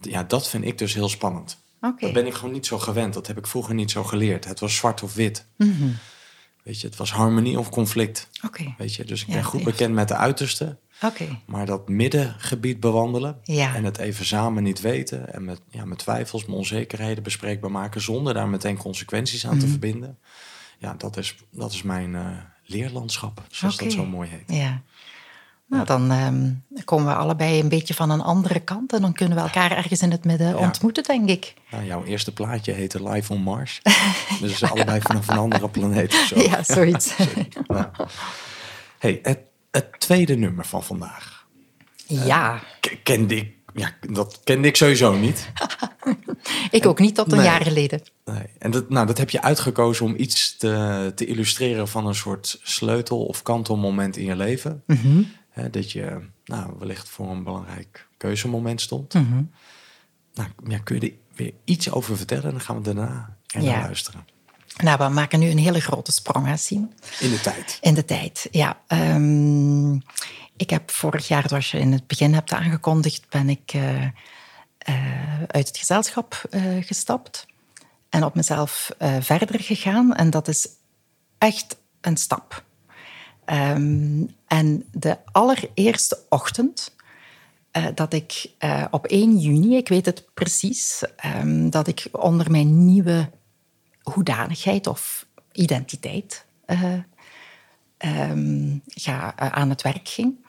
A: Ja, dat vind ik dus heel spannend. Dat ben ik gewoon niet zo gewend. Dat heb ik vroeger niet zo geleerd. Het was zwart of wit.
B: Mhm.
A: Weet je, het was harmonie of conflict. Weet je, dus ik
B: Ja,
A: ben goed bekend met de uiterste. Maar dat middengebied bewandelen
B: Ja.
A: en het even samen niet weten en met, ja, met twijfels, mijn onzekerheden bespreekbaar maken zonder daar meteen consequenties aan
B: Mhm.
A: te verbinden. Ja, dat is, dat is mijn eh, leerlandschap, zoals dat zo mooi heet.
B: Ja. Nou, dan ehm, komen we allebei een beetje van een andere kant en dan kunnen we elkaar ergens in het midden ontmoeten, denk ik.
A: Nou, jouw eerste plaatje heette Live on Mars. dus allebei vanaf een andere planeet of zo.
B: Ja, zoiets.
A: Nou. Hey, het, het tweede nummer van vandaag.
B: Ja,
A: K- kende ik, ja, dat kende ik sowieso niet.
B: ik ook niet tot een
A: Nee.
B: jaar geleden.
A: Nee. En dat, nou, dat heb je uitgekozen om iets te, te illustreren van een soort sleutel- of kantelmoment in je leven.
B: Mhm.
A: Hè, dat je nou, wellicht voor een belangrijk keuzemoment stond.
B: Mhm.
A: Nou, ja, kun je er weer iets over vertellen? Dan gaan we daarna er
B: Ja.
A: luisteren.
B: Nou, we maken nu een hele grote sprong, hè?
A: In de tijd.
B: In de tijd, ja. Ehm, ik heb vorig jaar, zoals je in het begin hebt aangekondigd, ben ik eh, eh, uit het gezelschap eh, gestapt en op mezelf verder gegaan. En dat is echt een stap. Ehm, en de allereerste ochtend eh, dat ik eh, op 1 juni, ik weet het precies, ehm, dat ik onder mijn nieuwe hoedanigheid of identiteit eh, ehm, ga, aan het werk ging,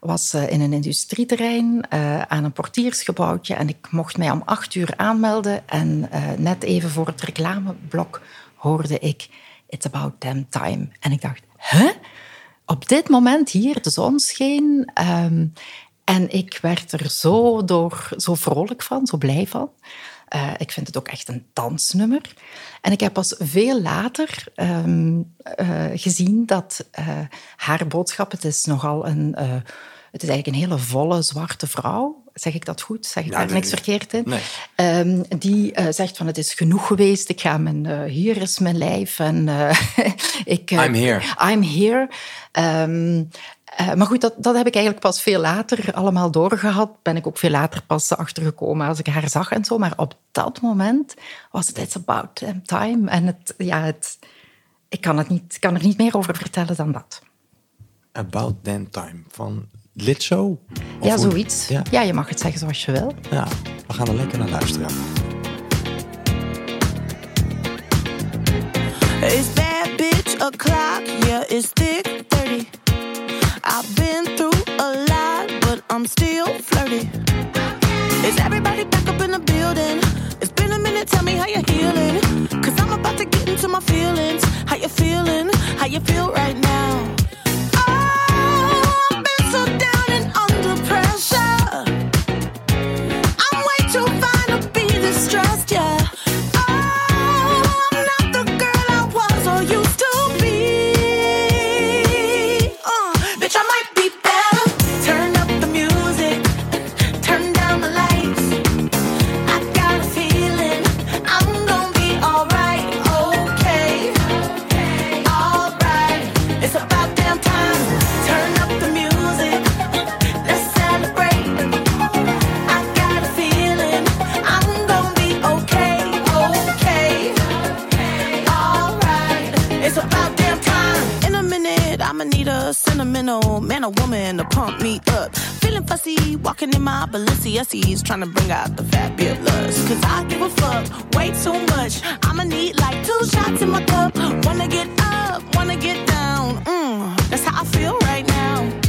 B: was in een industrieterrein aan een portiersgebouwtje. En ik mocht mij om acht uur aanmelden. En net even voor het reclameblok hoorde ik It's about damn time. En ik dacht, hè? Op dit moment hier, de zon scheen. ehm, en ik werd er zo, door, zo vrolijk van, zo blij van. Eh, ik vind het ook echt een dansnummer. En ik heb pas veel later ehm, eh, gezien dat eh, haar boodschap, het is nogal een, het is eigenlijk een hele volle zwarte vrouw. Zeg ik dat goed? Zeg ik
A: Ja,
B: daar niks verkeerd in?
A: Nee.
B: Ehm, die eh, zegt van het is genoeg geweest. Ik ga mijn, eh, hier is mijn lijf en eh, ik, eh,
A: I'm here.
B: I'm here. Ehm, Eh, maar goed, dat, dat heb ik eigenlijk pas veel later allemaal doorgehad. Ben ik ook veel later pas achtergekomen als ik haar zag en zo. Maar op dat moment was het It's About Time. En het, ja, het, ik kan, het niet, kan er niet meer over vertellen dan dat.
A: About Damn Time van Litzo? Of
B: ja, zoiets.
A: Ja.
B: Ja. je mag het zeggen zoals je wil.
A: ja, we gaan er lekker naar luisteren.
D: It's bad bitch o'clock, yeah, it's thick 30. I've been through a lot, but I'm still flirty. Is everybody back up in the building? It's been a minute, tell me how you're healing. Cause I'm about to get into my feelings. How you feeling? How you feel right now? Show. Need a sentimental man or woman to pump me up. Feeling fussy, walking in my Balenciennes, trying to bring out the fabulous. Cause I give a fuck way too much. I'ma need like two shots in my cup. Wanna get up, wanna get down. Mm, that's how I feel right now.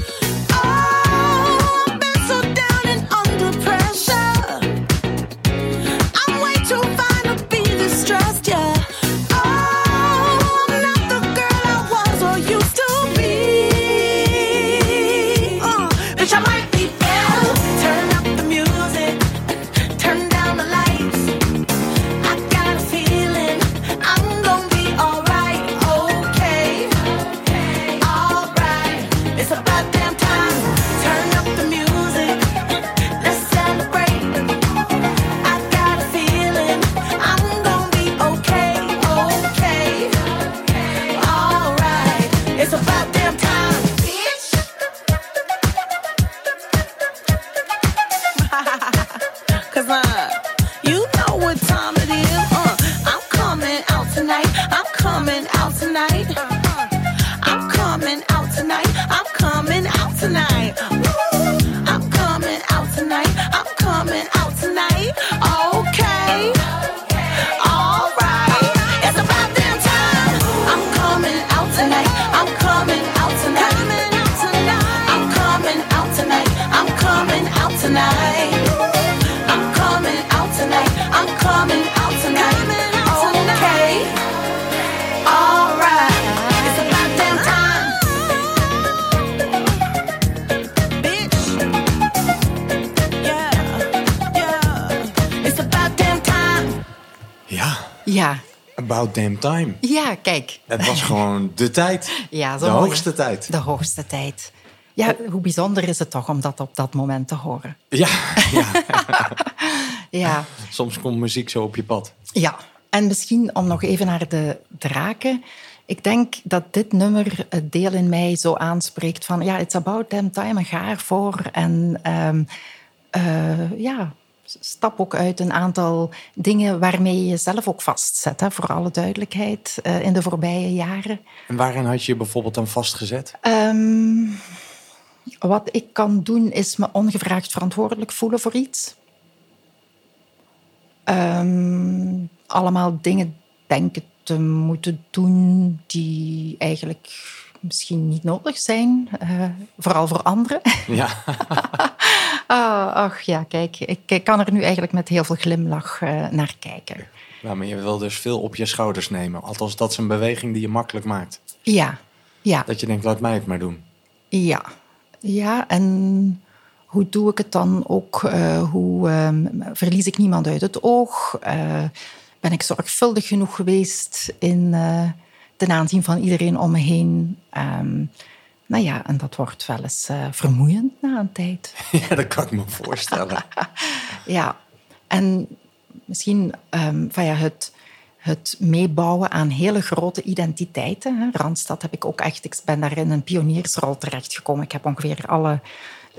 D: About Damn Time.
A: ja
B: kijk.
A: Het was gewoon de tijd.
B: Ja, zo
A: de
B: mooi,
A: hoogste tijd.
B: De hoogste tijd. Ja, hoe bijzonder is het toch om dat op dat moment te horen.
A: Ja, ja,
B: Ja,
A: soms komt muziek zo op je pad.
B: ja. En misschien om nog even naar de draken. Ik denk dat dit nummer het deel in mij zo aanspreekt van... Ja, it's about damn time en ga ervoor. En ehm, eh, ja, stap ook uit een aantal dingen waarmee je jezelf ook vastzet. Hè, voor alle duidelijkheid, eh, in de voorbije jaren.
A: En waarin had je je bijvoorbeeld aan vastgezet?
B: Ehm, wat ik kan doen is me ongevraagd verantwoordelijk voelen voor iets. Ehm, allemaal dingen denken te moeten doen die eigenlijk misschien niet nodig zijn, eh, vooral voor anderen.
A: Ja,
B: Ah, ach ja, kijk, ik, kan er nu eigenlijk met heel veel glimlach eh, naar kijken.
A: ja, maar je wil dus veel op je schouders nemen. Althans, dat is een beweging die je makkelijk maakt.
B: Ja, ja.
A: Dat je denkt, laat mij het maar doen.
B: Ja, ja en hoe doe ik het dan ook? Eh, hoe ehm, verlies ik niemand uit het oog? Ben ik zorgvuldig genoeg geweest in ten aanzien van iedereen om me heen? Ehm, nou ja, en dat wordt wel eens eh, vermoeiend na een tijd.
A: Ja, dat kan ik me voorstellen.
B: Ja, en misschien ehm, van ja, het, het meebouwen aan hele grote identiteiten. hè. Randstad heb ik ook echt, ik ben daar in een pioniersrol terechtgekomen. Ik heb ongeveer alle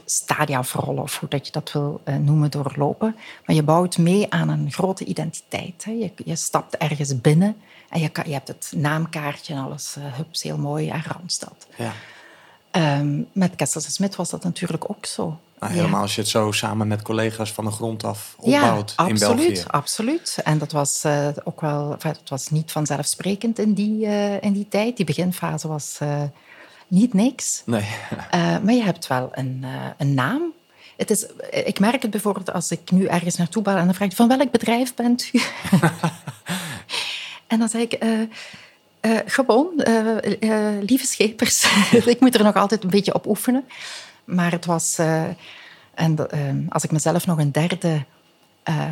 B: stadia verrollen, of hoe dat je dat wil eh, noemen, doorlopen. Maar je bouwt mee aan een grote identiteit. Hè. Je, je stapt ergens binnen en je, kan, je hebt het naamkaartje en alles, eh, hups, heel mooi, aan Randstad.
A: Ja.
B: Ehm, met Kessels en Smit was dat natuurlijk ook zo.
A: Nou,
B: Ja.
A: helemaal als je het zo samen met collega's van de grond af
B: Ja,
A: opbouwt in België.
B: absoluut, absoluut. En dat was eh, ook wel, dat was niet vanzelfsprekend in die, in die tijd. Die beginfase was niet niks.
A: Nee,
B: Eh, maar je hebt wel een, eh, een naam. Het is, ik merk het bijvoorbeeld als ik nu ergens naartoe bel en dan vraag ik van welk bedrijf bent u? en dan zeg ik, eh, eh, gewoon, eh, eh, lieve schepers. ik moet er nog altijd een beetje op oefenen. Maar het was, eh, en dat, eh, als ik mezelf nog een derde eh,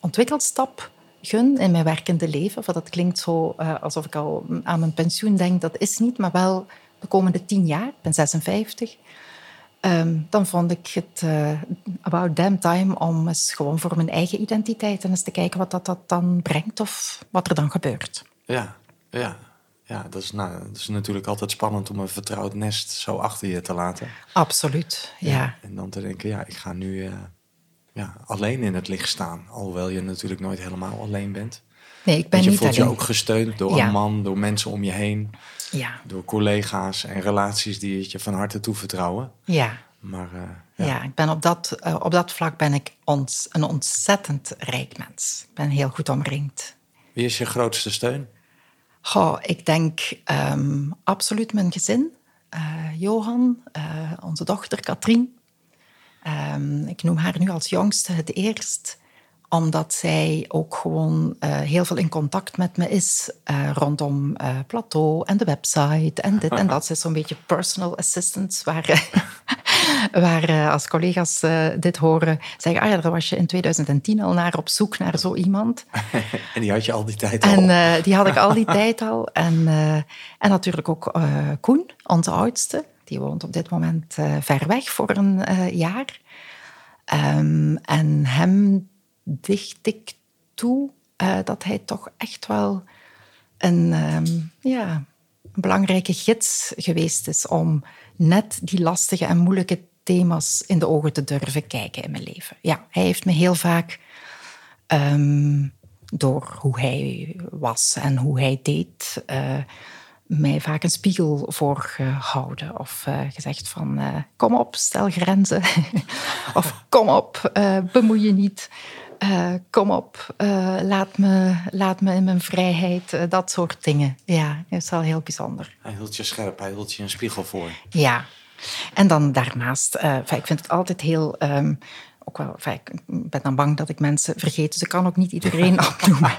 B: ontwikkelstap gun in mijn werkende leven, want dat klinkt zo eh, alsof ik al aan mijn pensioen denk, dat is niet, maar wel de komende tien jaar, ik ben 56, ehm, dan vond ik het eh, about damn time om eens gewoon voor mijn eigen identiteit en eens te kijken wat dat, dat dan brengt of wat er dan gebeurt.
A: ja, ja. Ja, dat is, nou, dat is natuurlijk altijd spannend om een vertrouwd nest zo achter je te laten.
B: Absoluut, ja.
A: En dan te denken, ja, ik ga nu eh, ja, alleen in het licht staan. Alhoewel je natuurlijk nooit helemaal alleen bent.
B: Nee, ik ben
A: je
B: niet
A: voelt
B: alleen.
A: je ook gesteund door
B: Ja.
A: een man, door mensen om je heen.
B: Ja,
A: Door collega's en relaties die het je van harte toevertrouwen.
B: ja.
A: Maar eh,
B: Ja,
A: ja.
B: ik ben op, dat, eh, op dat vlak ben ik ons, een ontzettend rijk mens. Ik ben heel goed omringd.
A: wie is je grootste steun?
B: Goh, ik denk ehm, absoluut mijn gezin. Eh, Johan, onze dochter Katrien. Ehm, ik noem haar nu als jongste het eerst, omdat zij ook gewoon eh, heel veel in contact met me is eh, rondom eh, plateau en de website en dit en dat. Ze is zo'n beetje personal assistant, waar, waar als collega's dit horen, zeggen, ah ja, daar was je in 2010 al naar op zoek naar zo iemand.
A: En die had je al die tijd al.
B: En die had ik al die tijd al. En, en natuurlijk ook Koen, onze oudste. Die woont op dit moment ver weg voor een jaar. Ehm, en hem dicht ik toe eh, dat hij toch echt wel een, ehm, ja, belangrijke gids geweest is om net die lastige en moeilijke thema's in de ogen te durven kijken in mijn leven. Ja, hij heeft me heel vaak ehm, door hoe hij was en hoe hij deed, eh, mij vaak een spiegel voorgehouden. Of eh, gezegd van, kom op, stel grenzen. of kom op, bemoei je niet. Eh, kom op, eh, laat, me, laat me in mijn vrijheid. eh, dat soort dingen. Ja, dat is wel heel bijzonder.
A: Hij hield je scherp, hij hield je een spiegel voor.
B: Ja, en dan daarnaast, ik vind het altijd heel. ehm, ook wel, ik ben dan bang dat ik mensen vergeet, dus ik kan ook niet iedereen opnoemen.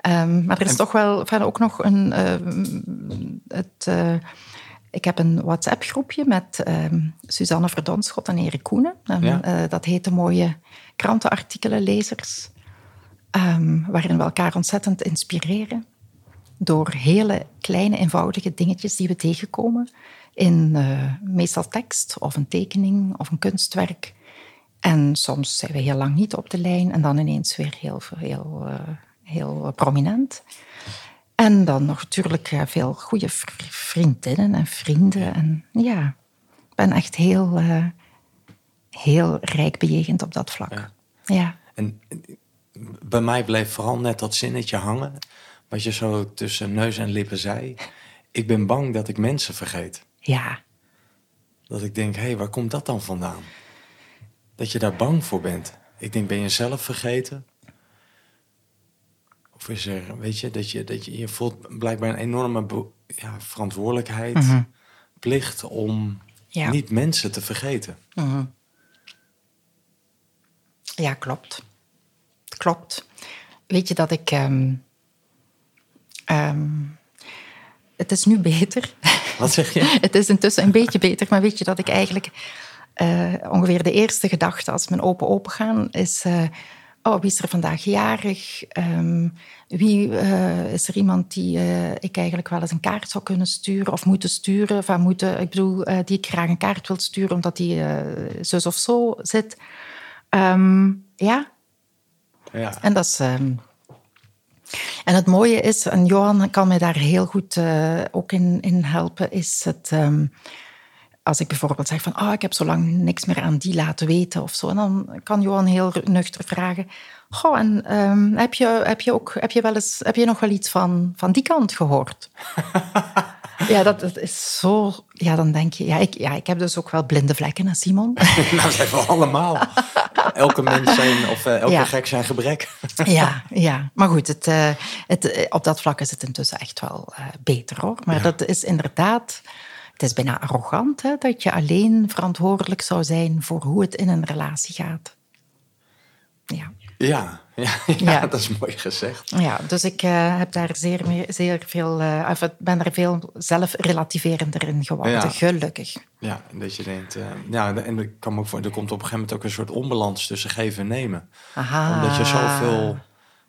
B: Ehm, maar er is toch wel ook nog een. ehm, het, ik heb een WhatsApp-groepje met ehm, Suzanne Verdonschot en Erik Koenen. En,
A: Ja.
B: eh, dat heet de mooie krantenartikelen lezers. ehm, waarin we elkaar ontzettend inspireren door hele kleine, eenvoudige dingetjes die we tegenkomen in eh, meestal tekst of een tekening of een kunstwerk. En soms zijn we heel lang niet op de lijn en dan ineens weer heel, heel, eh, heel prominent. En dan nog natuurlijk eh, veel goede vri- vriendinnen en vrienden. En ja, ik ben echt heel, eh, heel rijk bejegend op dat vlak.
A: Ja.
B: ja.
A: En bij mij bleef vooral net dat zinnetje hangen. Wat je zo tussen neus en lippen zei. Ik ben bang dat ik mensen vergeet.
B: ja.
A: Dat ik denk, hé, hey, waar komt dat dan vandaan? Dat je daar bang voor bent. Ik denk, ben je zelf vergeten? Of is er, weet je, dat je, dat je, je voelt blijkbaar een enorme ja, verantwoordelijkheid, plicht om
B: Ja.
A: niet mensen te vergeten.
B: Ja, klopt. Klopt. Weet je dat ik. ehm, ehm, het is nu beter.
A: Wat zeg je?
B: het is intussen een beetje beter, maar weet je dat ik eigenlijk eh, ongeveer de eerste gedachte als mijn open open gaan is. eh, oh, wie is er vandaag jarig? Ehm, wie eh, is er iemand die eh, ik eigenlijk wel eens een kaart zou kunnen sturen of moeten sturen? Of moeten, ik bedoel, eh, die ik graag een kaart wil sturen omdat die zus of zo zit. Ehm, ja,
A: Ja.
B: en dat is. ehm, En het mooie is, en Johan kan mij daar heel goed ook in, in helpen, is het... Als ik bijvoorbeeld zeg van, ah, oh, ik heb zo lang niks meer aan die laten weten of zo, en dan kan Johan heel nuchter vragen, goh, en um, heb, je, heb, je ook, heb, je wel eens, heb je nog wel iets van, van die kant gehoord? Ja, dat, dat, is zo... Ja, dan denk je... Ja ik, ja, ik heb dus ook wel blinde vlekken, hè, Simon?
A: nou, dat hebben we allemaal. Elke mens zijn, of uh, elke ja. gek zijn gebrek.
B: ja, ja, maar goed, het, uh, het, uh, op dat vlak is het intussen echt wel beter, hoor. Maar ja. dat is inderdaad... Het is bijna arrogant, hè, dat je alleen verantwoordelijk zou zijn voor hoe het in een relatie gaat. Ja.
A: Ja, ja, ja, ja, dat is mooi gezegd.
B: Ja, dus ik uh, heb daar zeer, zeer veel, uh, of ben er veel zelfrelativerender in geworden, ja. gelukkig.
A: Ja, en dat je denkt, uh, ja, en er, kan ook voor, er komt op een gegeven moment ook een soort onbalans tussen geven en nemen.
B: Aha.
A: Omdat je zoveel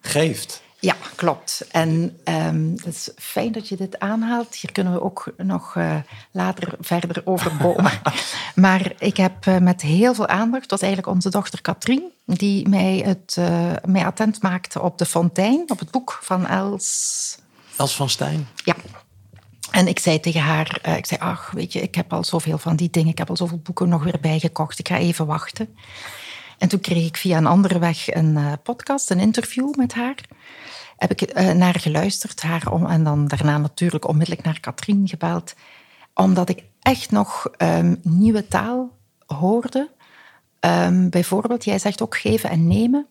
A: geeft.
B: Ja, klopt. En um, het is fijn dat je dit aanhaalt. Hier kunnen we ook nog uh, later verder over bomen. maar ik heb uh, met heel veel aandacht, was eigenlijk onze dochter Katrien, die mij, het, uh, mij attent maakte op De Fontein, op het boek van Els...
A: Els van Stijn?
B: Ja. En ik zei tegen haar, ik zei, ach, weet je, ik heb al zoveel van die dingen, ik heb al zoveel boeken nog weer bijgekocht, ik ga even wachten. En toen kreeg ik via een andere weg een podcast, een interview met haar heb ik uh, naar geluisterd. Haar om, en dan daarna natuurlijk onmiddellijk naar Katrien gebeld. Omdat ik echt nog um, nieuwe taal hoorde. Um, bijvoorbeeld, jij zegt ook geven en nemen.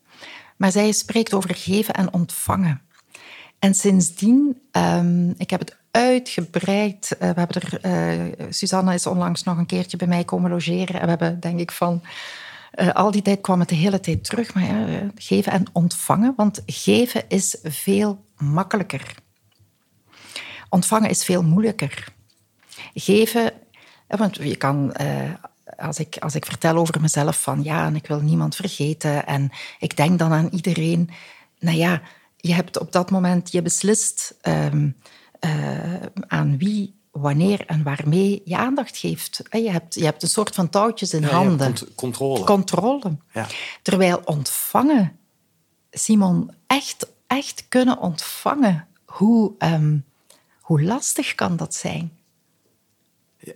B: Maar zij spreekt over geven en ontvangen. En sindsdien, um, ik heb het uitgebreid. Uh, we hebben er, is onlangs nog een keertje bij mij komen logeren. En we hebben, denk ik, van uh, al die tijd kwam het de hele tijd terug, maar eh, geven en ontvangen. Want geven is veel makkelijker. Ontvangen is veel moeilijker. Geven, want je kan, uh, als, ik, als ik vertel over mezelf van ja, en ik wil niemand vergeten en ik denk dan aan iedereen. Nou ja, je hebt op dat moment, je beslist um, uh, aan wie wanneer en waarmee je aandacht geeft. Je hebt, je hebt een soort van touwtjes in
A: ja,
B: handen.
A: controle.
B: Controle.
A: Ja.
B: Terwijl ontvangen, Simon, echt, echt kunnen ontvangen, hoe, um, hoe lastig kan dat zijn?
A: Ja.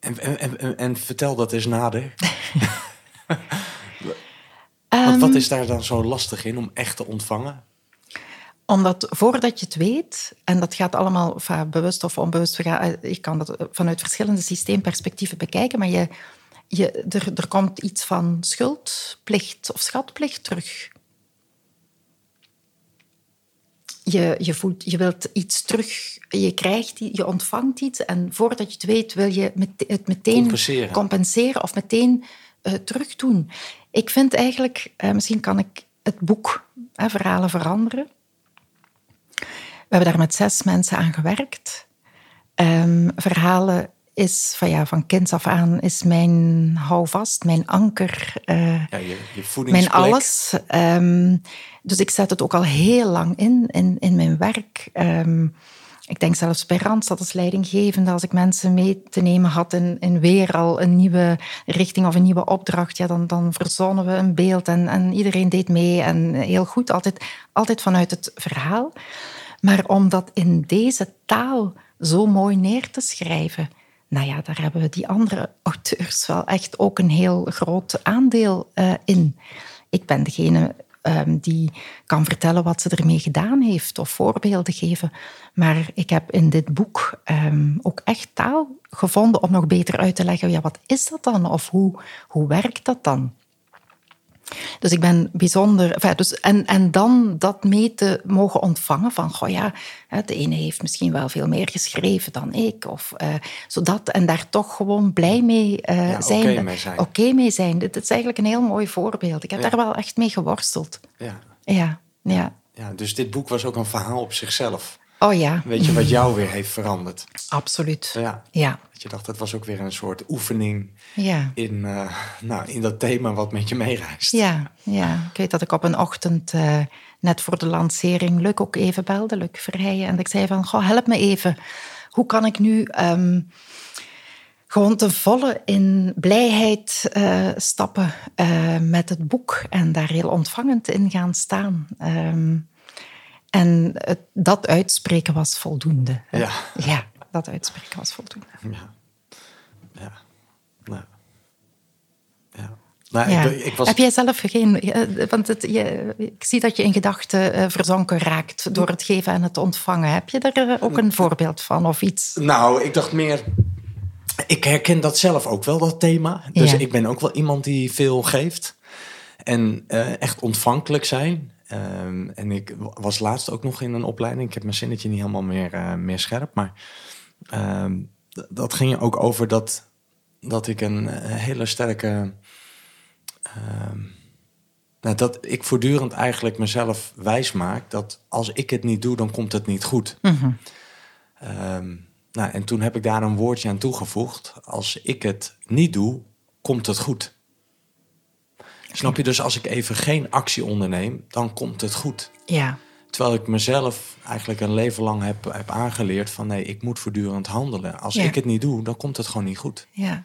A: En, en, en, en, vertel dat eens nader. Wat is daar dan zo lastig in om echt te ontvangen?
B: Omdat voordat je het weet, en dat gaat allemaal enfin, bewust of onbewust, je kan dat vanuit verschillende systeemperspectieven bekijken, maar je, je, er, er komt iets van schuldplicht of schatplicht terug. Je, je, voelt, je wilt iets terug, je krijgt, je ontvangt iets en voordat je het weet wil je het meteen
A: compenseren,
B: compenseren of meteen uh, terugdoen. Ik vind eigenlijk, uh, misschien kan ik het boek Verhalen veranderen, hebben daar met zes mensen aan gewerkt. Um, verhalen is van, ja, van kinds af aan is mijn houvast, mijn anker, uh,
A: ja, je, je
B: mijn alles. Um, dus ik zet het ook al heel lang in, in, in mijn werk. Um, ik denk zelfs bij Randstad als leidinggevende, als ik mensen mee te nemen had in, in weer al een nieuwe richting of een nieuwe opdracht, ja, dan, dan verzonnen we een beeld en, en iedereen deed mee en heel goed, altijd, altijd vanuit het verhaal. Maar om dat in deze taal zo mooi neer te schrijven, nou ja, daar hebben we die andere auteurs wel echt ook een heel groot aandeel uh, in. Ik ben degene um, die kan vertellen wat ze ermee gedaan heeft of voorbeelden geven. Maar ik heb in dit boek um, ook echt taal gevonden om nog beter uit te leggen, ja, wat is dat dan? Of hoe, hoe werkt dat dan? Dus ik ben bijzonder. Enfin, dus, en, en dan dat mee te mogen ontvangen van, goh ja, de ene heeft misschien wel veel meer geschreven dan ik. Of, uh, zodat, en daar toch gewoon blij mee uh,
A: ja,
B: zijn.
A: Oké okay mee zijn.
B: Okay mee zijn. Dit is eigenlijk een heel mooi voorbeeld. Ik heb
A: Ja.
B: daar wel echt mee geworsteld.
A: Ja.
B: Ja, ja.
A: ja, dus dit boek was ook een verhaal op zichzelf.
B: Oh ja,
A: Weet je wat jou weer heeft veranderd?
B: absoluut.
A: Ja.
B: Ja,
A: Dat je dacht, dat was ook weer een soort oefening
B: ja.
A: in, eh, nou, in dat thema wat met je meereist.
B: Ja, ja, ik weet dat ik op een ochtend eh, net voor de lancering Luc ook even belde, Luc Verheijen. En ik zei van, goh, help me even. Hoe kan ik nu ehm, gewoon ten volle in blijheid eh, stappen met het boek en daar heel ontvangend in gaan staan? Ehm, En het, dat uitspreken was voldoende. hè.
A: Ja.
B: Ja, dat uitspreken was voldoende.
A: Ja. Ja. Nou. Ja. Nou,
B: Ja.
A: ik, ik was...
B: Heb jij zelf geen... eh, Want het, je, ik zie dat je in gedachten eh, verzonken raakt door het geven en het ontvangen. Heb je daar eh, ook een voorbeeld van of iets?
A: Nou, ik dacht meer. Ik herken dat zelf ook wel, dat thema. Dus
B: Ja.
A: ik ben ook wel iemand die veel geeft. En echt ontvankelijk zijn. Ehm, en ik was laatst ook nog in een opleiding. Ik heb mijn zinnetje niet helemaal meer, eh, meer scherp. Maar ehm, dat ging ook over dat, dat ik een eh, hele sterke... ehm, nou, dat ik voortdurend eigenlijk mezelf wijs maak... dat als ik het niet doe, dan komt het niet goed. Ehm, nou, en toen heb ik daar een woordje aan toegevoegd. Als ik het niet doe, komt het goed. Snap je? Dus als ik even geen actie onderneem, dan komt het goed.
B: Ja,
A: Terwijl ik mezelf eigenlijk een leven lang heb, heb aangeleerd van nee, ik moet voortdurend handelen. Als
B: Ja.
A: ik het niet doe, dan komt het gewoon niet goed.
B: ja.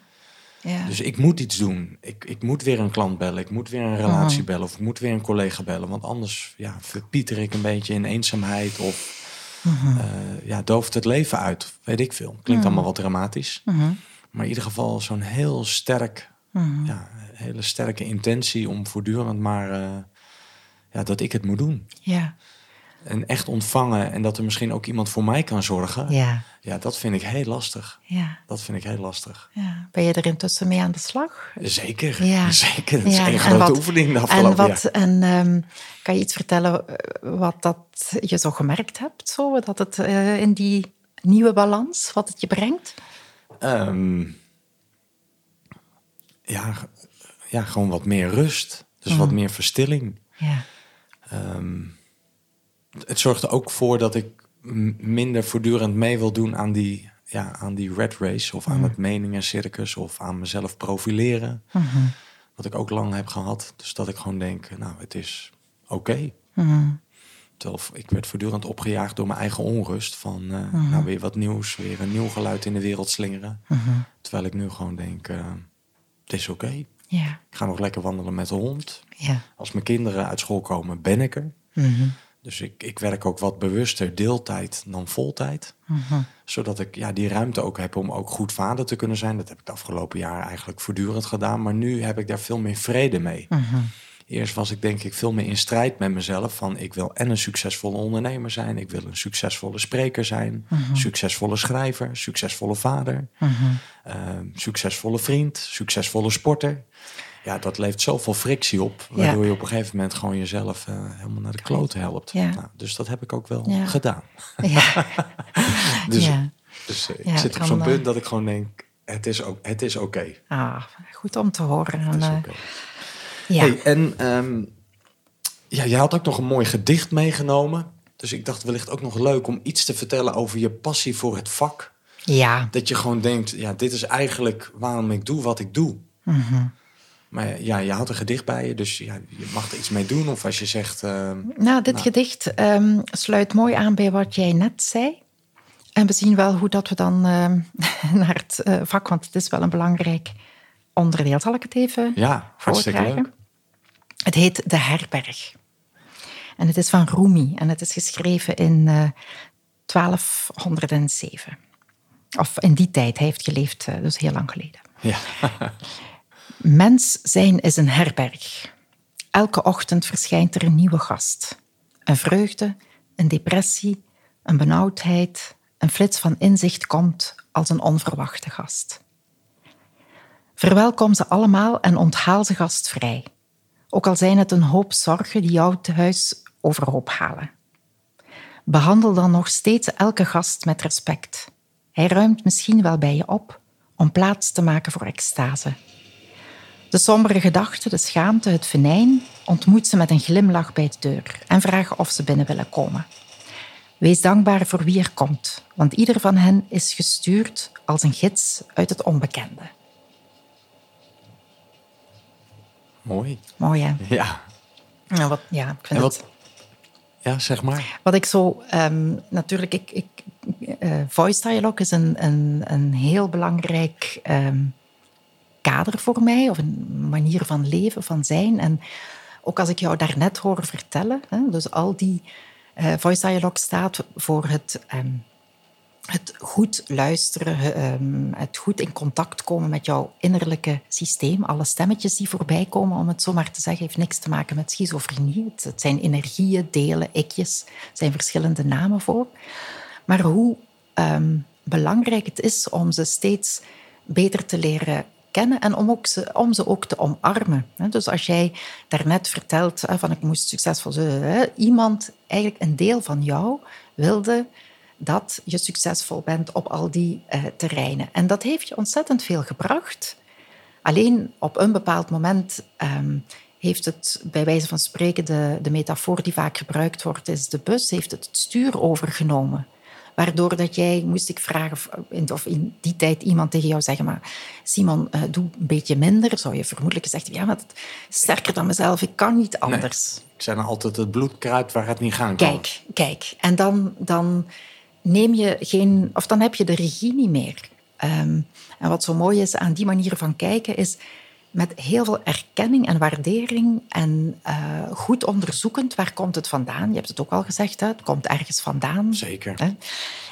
B: ja.
A: Dus ik moet iets doen. Ik, ik moet weer een klant bellen. Ik moet weer een relatie bellen. Of ik moet weer een collega bellen. Want anders ja, verpieter ik een beetje in eenzaamheid. Of eh, ja, dooft het leven uit. Weet ik veel. Klinkt allemaal wat dramatisch. Maar in ieder geval zo'n heel sterk... Ja, hele sterke intentie om voortdurend maar... eh, ja, dat ik het moet doen.
B: ja,
A: En echt ontvangen. En dat er misschien ook iemand voor mij kan zorgen.
B: ja,
A: Ja, dat vind ik heel lastig.
B: ja,
A: Dat vind ik heel lastig.
B: ja. Ben je er intussen mee aan de slag?
A: Zeker,
B: Ja.
A: zeker. Dat is
B: Ja,
A: één
B: en
A: grote
B: wat-
A: oefening de
B: En,
A: afgelopen
B: wat,
A: jaar.
B: en ehm, kan je iets vertellen eh, wat dat je zo gemerkt hebt? Zo, dat het eh, in die nieuwe balans, wat het je brengt?
A: Ehm, ja, ja, gewoon wat meer rust. Dus wat meer verstilling.
B: Ja,
A: Het zorgt er ook voor dat ik minder voortdurend mee wil doen aan die, ja, aan die red race. Of aan het meningencircus. Of aan mezelf profileren. Wat ik ook lang heb gehad. Dus dat ik gewoon denk, nou, het is oké. Terwijl ik werd voortdurend opgejaagd door mijn eigen onrust. Van eh, nou, weer wat nieuws, weer een nieuw geluid in de wereld slingeren. Terwijl ik nu gewoon denk, eh, het is oké.
B: ja,
A: Ik ga nog lekker wandelen met de hond.
B: ja.
A: Als mijn kinderen uit school komen, ben ik er. Dus ik, ik werk ook wat bewuster deeltijd dan voltijd. Zodat ik ja, die ruimte ook heb om ook goed vader te kunnen zijn. Dat heb ik de afgelopen jaar eigenlijk voortdurend gedaan. Maar nu heb ik daar veel meer vrede mee. Eerst was ik denk ik veel meer in strijd met mezelf. Van ik wil en een succesvolle ondernemer zijn. Ik wil een succesvolle spreker zijn. Succesvolle schrijver. Succesvolle vader. ehm, succesvolle vriend. Succesvolle sporter. Ja, dat levert zoveel frictie op. Waardoor
B: Ja.
A: je op een gegeven moment gewoon jezelf eh, helemaal naar de kloot helpt.
B: Ja.
A: Nou, dus dat heb ik ook wel
B: Ja.
A: gedaan.
B: ja.
A: Dus, dus eh, ik zit op zo'n punt
B: eh,
A: dat ik gewoon denk, het is, ook, het is oké.
B: Ah, goed om te horen. En,
A: Het is.
B: Ja.
A: Hey, en ehm, ja, je had ook nog een mooi gedicht meegenomen. Dus ik dacht wellicht ook nog leuk om iets te vertellen over je passie voor het vak.
B: ja,
A: Dat je gewoon denkt, ja, dit is eigenlijk waarom ik doe wat ik doe.
B: Mhm.
A: Maar ja, je had een gedicht bij je, dus ja, je mag er iets mee doen. Of als je zegt, ehm,
B: Nou, dit gedicht ehm, sluit mooi aan bij wat jij net zei. En we zien wel hoe dat we dan naar het eh, vak, want het is wel een belangrijk onderdeel. Zal ik het even
A: ja, hartstikke
B: voordragen?
A: leuk.
B: Het heet De Herberg. En het is van Rumi en het is geschreven in eh 1207. Of in die tijd, hij heeft geleefd, eh, dus heel lang geleden.
A: Ja.
B: Mens zijn is een herberg. Elke ochtend verschijnt er een nieuwe gast. Een vreugde, een depressie, een benauwdheid, een flits van inzicht komt als een onverwachte gast. Verwelkom ze allemaal en onthaal ze gastvrij. Ook al zijn het een hoop zorgen die jouw tehuis overhoop halen. Behandel dan nog steeds elke gast met respect. Hij ruimt misschien wel bij je op om plaats te maken voor extase. De sombere gedachten, de schaamte, het venijn ontmoet ze met een glimlach bij de deur en vraag of ze binnen willen komen. Wees dankbaar voor wie er komt, want ieder van hen is gestuurd als een gids uit het onbekende.
A: Mooi.
B: Mooi hè?
A: Ja.
B: Nou, wat, ja, ik vind
A: En
B: het...
A: wat, ja, zeg maar.
B: Wat ik zo, ehm, natuurlijk, ik, ik, eh, voice dialogue is een, een, een heel belangrijk ehm, kader voor mij, of een manier van leven, van zijn. En ook als ik jou daarnet hoor vertellen, hè, dus al die Eh, voice Dialogue staat voor het, ehm, het goed luisteren, ehm, het goed in contact komen met jouw innerlijke systeem. Alle stemmetjes die voorbij komen, om het zo maar te zeggen, heeft niks te maken met schizofrenie. Het, het zijn energieën, delen, ikjes, er zijn verschillende namen voor. Maar hoe ehm, belangrijk het is om ze steeds beter te leren kennen en om, ook ze, om ze ook te omarmen. Dus als jij daarnet vertelt van ik moest succesvol zijn, iemand, eigenlijk een deel van jou, wilde dat je succesvol bent op al die uh, terreinen. En dat heeft je ontzettend veel gebracht. Alleen op een bepaald moment um, heeft het, bij wijze van spreken, de, de metafoor die vaak gebruikt wordt, is de bus heeft het stuur overgenomen. Waardoor dat jij, moest ik vragen, of in die tijd iemand tegen jou zeggen, maar Simon, uh, doe een beetje minder. Zou je vermoedelijk gezegd hebben, ja, maar het is sterker dan mezelf, ik kan niet anders.
A: Nee, ik zei dan altijd het bloedkruid waar het niet gaan
B: kan. Kijk, kijk. En dan, dan neem je geen, of dan heb je de regie niet meer. Um, en wat zo mooi is aan die manier van kijken, is met heel veel erkenning en waardering en uh, goed onderzoekend waar komt het vandaan. Je hebt het ook al gezegd, hè? het komt ergens vandaan.
A: Zeker.
B: Hè?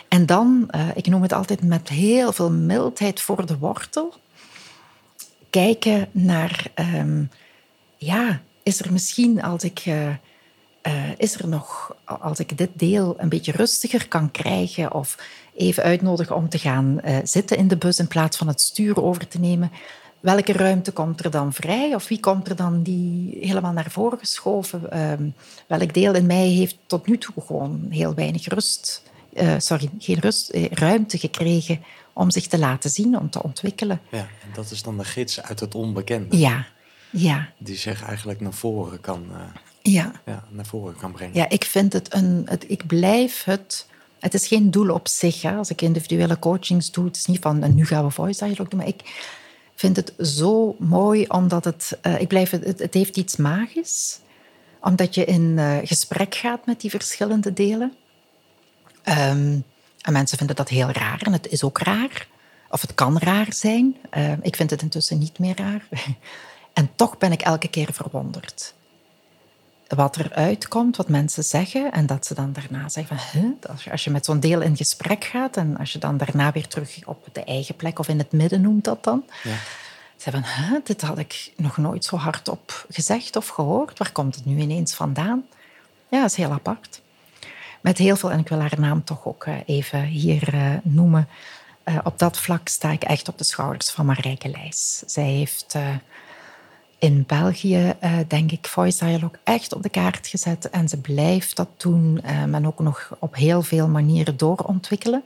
B: En dan, uh, ik noem het altijd met heel veel mildheid voor de wortel, kijken naar, um, ja, is er misschien als ik, uh, is er nog, als ik dit deel een beetje rustiger kan krijgen of even uitnodigen om te gaan zitten in de bus in plaats van het stuur over te nemen, welke ruimte komt er dan vrij? Of wie komt er dan die helemaal naar voren geschoven? Uh, welk deel in mij heeft tot nu toe gewoon heel weinig rust, uh, sorry, geen rust, eh, ruimte gekregen om zich te laten zien, om te ontwikkelen.
A: Ja, en dat is dan de gids uit het onbekende.
B: Ja, ja.
A: Die zich eigenlijk naar voren kan,
B: ja.
A: Ja, naar voren kan brengen.
B: Ja, ik vind het een, het, ik blijf het het is geen doel op zich. Hè. Als ik individuele coachings doe, het is niet van nu gaan we voice dialogue doen, maar ik, vind het zo mooi, omdat het, uh, ik blijf, het, het heeft iets magisch. Omdat je in uh, gesprek gaat met die verschillende delen. Um, en mensen vinden dat heel raar en het is ook raar. Of het kan raar zijn. Uh, ik vind het intussen niet meer raar. en toch ben ik elke keer verwonderd wat er uitkomt, wat mensen zeggen. En dat ze dan daarna zeggen van, huh? als, je, als je met zo'n deel in gesprek gaat en als je dan daarna weer terug op de eigen plek of in het midden noemt dat dan. Ja. Ze van, huh? dit had ik nog nooit zo hardop gezegd of gehoord. Waar komt het nu ineens vandaan? Ja, dat is heel apart. Met heel veel, en ik wil haar naam toch ook eh, even hier uh, noemen. Uh, op dat vlak sta ik echt op de schouders van Marijke Leijs. Zij heeft in België, uh, denk ik, Voice Dialogue echt op de kaart gezet. En ze blijft dat doen, uh, en ook nog op heel veel manieren doorontwikkelen.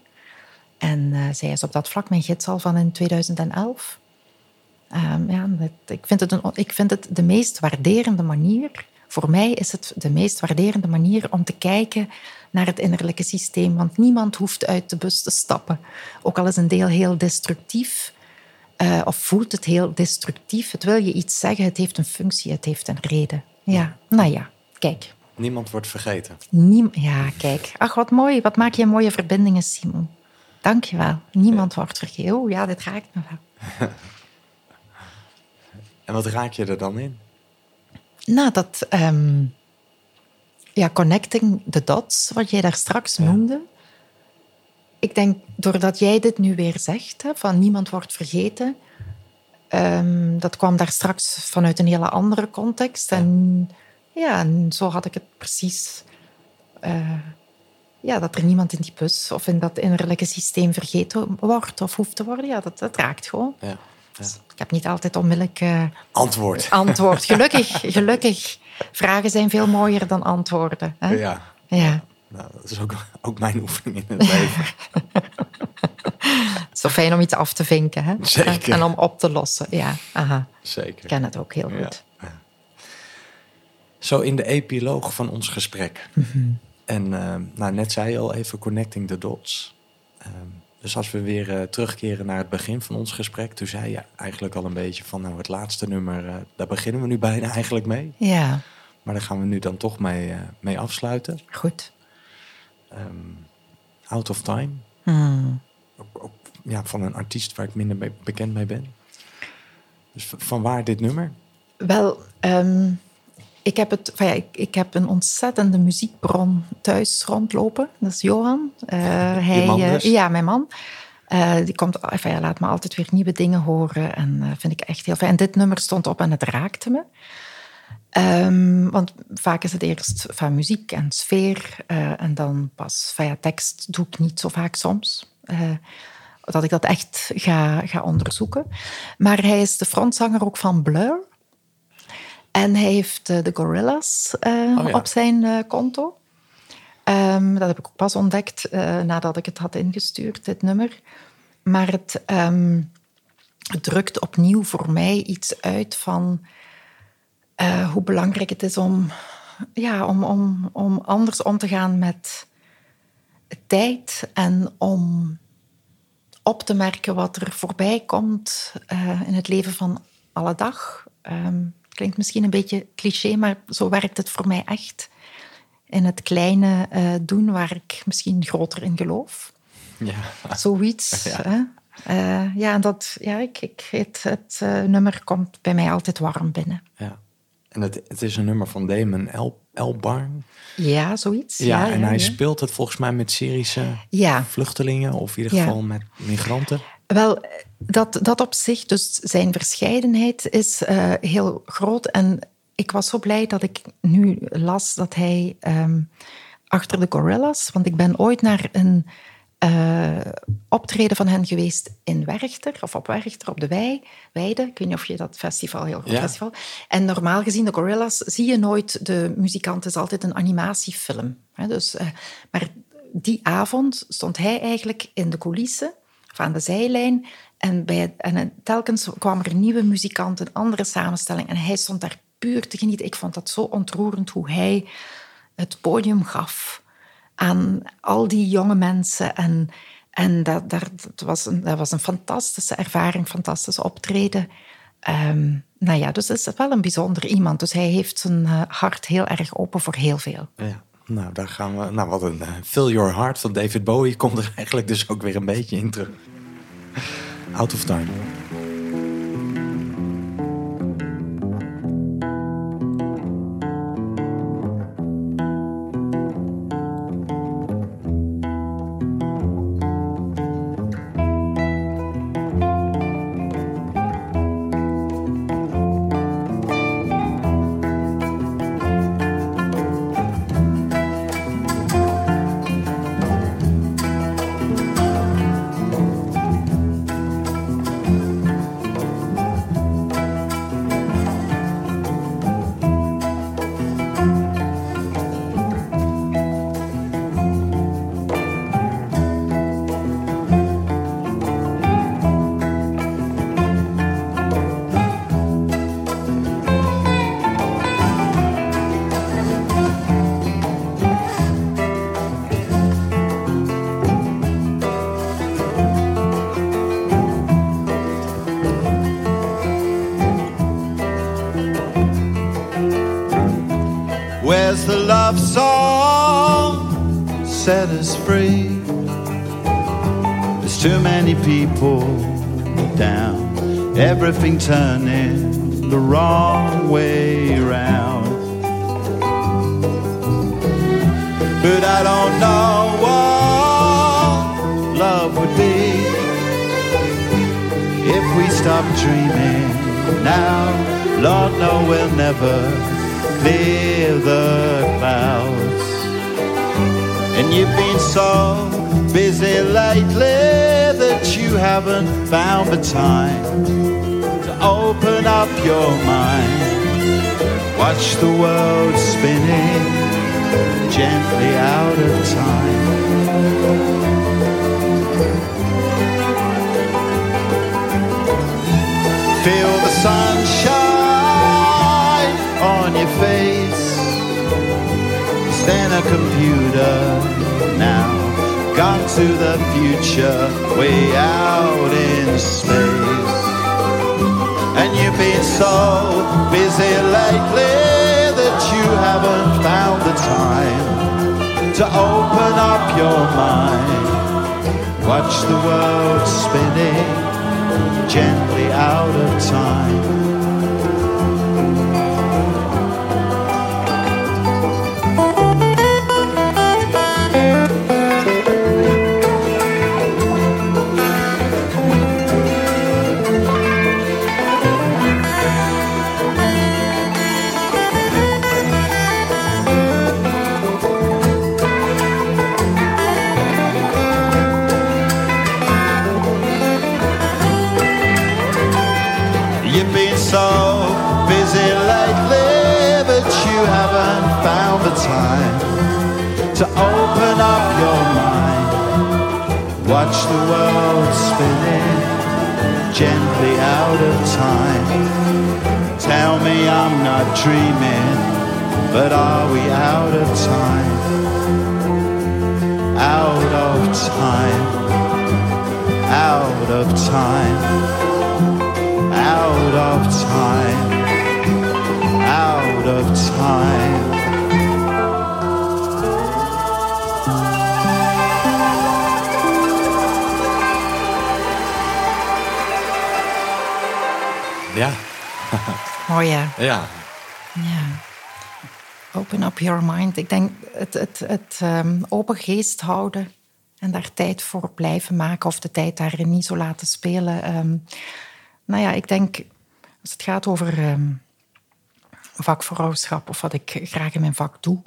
B: En uh, zij is op dat vlak mijn gids al van in 2011. Um, ja, ik, vind het een, ik vind het de meest waarderende manier. Voor mij is het de meest waarderende manier om te kijken naar het innerlijke systeem. Want niemand hoeft uit de bus te stappen. Ook al is een deel heel destructief, uh, of voelt het heel destructief. Het wil je iets zeggen, het heeft een functie, het heeft een reden. Ja, nou ja, kijk.
A: Niemand wordt vergeten.
B: Niem ja, kijk. Ach, wat mooi. Wat maak je mooie verbindingen, Simon. Dank je wel. Niemand ja. wordt vergeten. Oh ja, dit raakt me wel.
A: en wat raak je er dan in?
B: Nou, dat... Um, ja, connecting the dots, wat jij daar straks ja. noemde ik denk, doordat jij dit nu weer zegt, hè, van niemand wordt vergeten, um, dat kwam daar straks vanuit een hele andere context. En ja, en zo had ik het precies. Uh, ja, dat er niemand in die bus of in dat innerlijke systeem vergeten wordt of hoeft te worden. Ja, dat, dat raakt gewoon. Ja, ja. Dus ik heb niet altijd onmiddellijk... Uh,
A: antwoord.
B: Antwoord. Gelukkig, gelukkig. Vragen zijn veel mooier dan antwoorden. Hè?
A: Ja.
B: ja.
A: Nou, dat is ook, ook mijn oefening in het leven.
B: het is zo fijn om iets af te vinken hè?
A: Zeker.
B: en om op te lossen. Ja, aha.
A: Zeker. Ik
B: ken het ook heel goed. Ja.
A: Zo in de epiloog van ons gesprek. Mm -hmm. En uh, nou, net zei je al even connecting the dots. Uh, dus als we weer uh, terugkeren naar het begin van ons gesprek, toen zei je eigenlijk al een beetje van nou, het laatste nummer, eh, daar beginnen we nu bijna eigenlijk mee.
B: Ja.
A: Maar daar gaan we nu dan toch mee, mee afsluiten.
B: Goed.
A: Um, Out of Time.
B: Hmm.
A: Ook, ook, ja, van een artiest waar ik minder bekend mee ben. Dus van waar dit nummer?
B: Wel, um, ik, heb het, ja, ik, ik heb een ontzettende muziekbron thuis rondlopen. Dat is Johan. Uh, hij,
A: man
B: eh,
A: dus?
B: ja, mijn man. Eh, die komt, enfin ja, laat me altijd weer nieuwe dingen horen. En uh, vind ik echt heel fijn. En dit nummer stond op en het raakte me. Um, want vaak is het eerst van muziek en sfeer. Uh, en dan pas via tekst doe ik niet zo vaak soms. dat ik dat echt ga, ga onderzoeken. Maar hij is de frontzanger ook van Blur. En hij heeft uh, de Gorillas uh, oh, ja. op zijn uh, konto. Um, dat heb ik ook pas ontdekt nadat ik het had ingestuurd, dit nummer. Maar het, um, het drukt opnieuw voor mij iets uit van hoe belangrijk het is om, ja, om, om, om anders om te gaan met tijd en om op te merken wat er voorbij komt in het leven van alle dag. Um, Klinkt misschien een beetje cliché, maar zo werkt het voor mij echt. In het kleine uh, doen waar ik misschien groter in geloof.
A: Ja.
B: Zoiets. Ja, hè? Uh, ja dat, ja, ik, ik, het, het nummer komt bij mij altijd warm binnen.
A: Ja. En het, het is een nummer van Damon El, Elbarn.
B: Ja, zoiets.
A: Ja,
B: ja
A: en
B: ja,
A: hij
B: ja.
A: speelt het volgens mij met Syrische
B: Ja.
A: vluchtelingen, of in ieder geval met migranten.
B: Wel, dat, dat op zich, dus zijn verscheidenheid is uh, heel groot. En ik was zo blij dat ik nu las dat hij um, achter de Gorillas... Want ik ben ooit naar een uh, optreden van hen geweest in Werchter, of op Werchter, op de Wei, Weide. Ik weet niet of je dat festival, heel goed
A: Ja.
B: festival... En normaal gezien, de Gorillas, zie je nooit de muzikant. Het is altijd een animatiefilm. Hè, dus, uh, maar die avond stond hij eigenlijk in de coulissen of aan de zijlijn. En, bij, en telkens kwam er een nieuwe muzikant, een andere samenstelling. En hij stond daar puur te genieten. Ik vond dat zo ontroerend hoe hij het podium gaf aan al die jonge mensen. En, en dat, dat, was een, dat was een fantastische ervaring, fantastisch optreden. Um, nou ja, dus het is wel een bijzonder iemand. Dus hij heeft zijn uh, hart heel erg open voor heel veel.
A: Ja. Nou, daar gaan we. Nou, wat een uh, Fill Your Heart van David Bowie komt er eigenlijk dus ook weer een beetje in terug. Out of Time.
C: But I don't know what love would be if we stop dreaming now. Lord, no, we'll never clear the clouds. And you've been so busy lately that you haven't found the time to open up your mind. Watch the world spinning gently out of time. Feel the sunshine on your face. Stand a computer now. Gone to the future, way out in space. And you've been so busy lately that you haven't found the time to open up your mind. Watch the world spinning gently out of time.
E: Watch the world spinning gently out of time. Tell me I'm not dreaming, but are we out of time? Out of time, out of time, out of time, out of time.
A: Ja. Ja.
B: Open up your mind. Ik denk het, het, het ehm, open geest houden en daar tijd voor blijven maken of de tijd daarin niet zo laten spelen. Ehm, nou ja, ik denk als het gaat over vakvrouwschap of wat ik graag in mijn vak doe,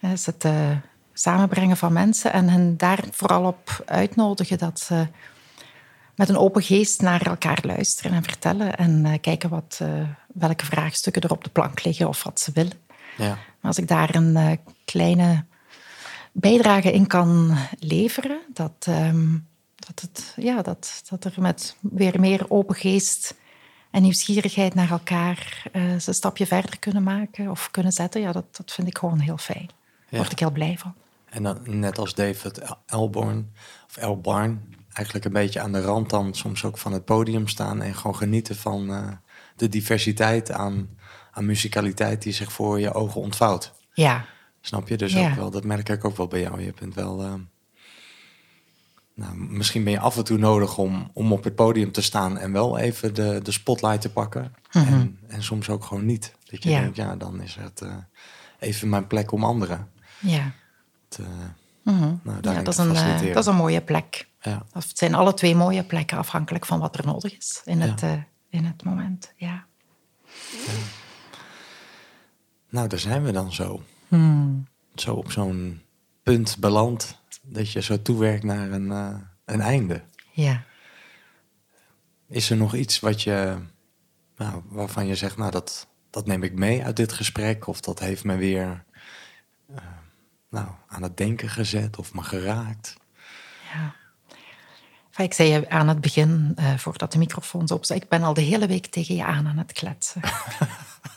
B: is het eh, samenbrengen van mensen en hen daar vooral op uitnodigen dat ze met een open geest naar elkaar luisteren en vertellen en eh, kijken wat, eh, welke vraagstukken er op de plank liggen of wat ze willen.
A: ja.
B: Maar als ik daar een eh, kleine bijdrage in kan leveren, dat, ehm, dat, het, ja, dat, dat er met weer meer open geest en nieuwsgierigheid naar elkaar eh, ze een stapje verder kunnen maken of kunnen zetten, ja, dat, dat vind ik gewoon heel fijn. Daar word ik heel blij van.
A: En dan net als David El- Elborn of Elbarn, eigenlijk een beetje aan de rand dan soms ook van het podium staan en gewoon genieten van eh, de diversiteit aan, aan muzikaliteit die zich voor je ogen ontvouwt.
B: Ja,
A: Snap je? Dus
B: Ja.
A: ook wel, dat merk ik ook wel bij jou. Je bent wel. eh, nou, misschien ben je af en toe nodig om, om op het podium te staan en wel even de, de spotlight te pakken. en, en soms ook gewoon niet. Dat je
B: Mhm. Ja.
A: denkt, ja, dan is het eh, even mijn plek om anderen
B: ja.
A: te,
B: Mhm.
A: nou,
B: ja dat, is een, eh, dat is een mooie plek.
A: ja.
B: Of het zijn alle twee mooie plekken, afhankelijk van wat er nodig is in, het, in het moment. Ja.
A: Nou, daar zijn we dan zo.
B: Hmm.
A: Zo op zo'n punt beland dat je zo toewerkt naar een, eh, een einde.
B: ja.
A: Is er nog iets wat je, nou, waarvan je zegt, nou, dat, dat neem ik mee uit dit gesprek, of dat heeft me weer eh, nou, aan het denken gezet of me geraakt?
B: Ja. Ik zei je aan het begin, eh, voordat de microfoons op zijn, ik ben al de hele week tegen je aan aan het kletsen.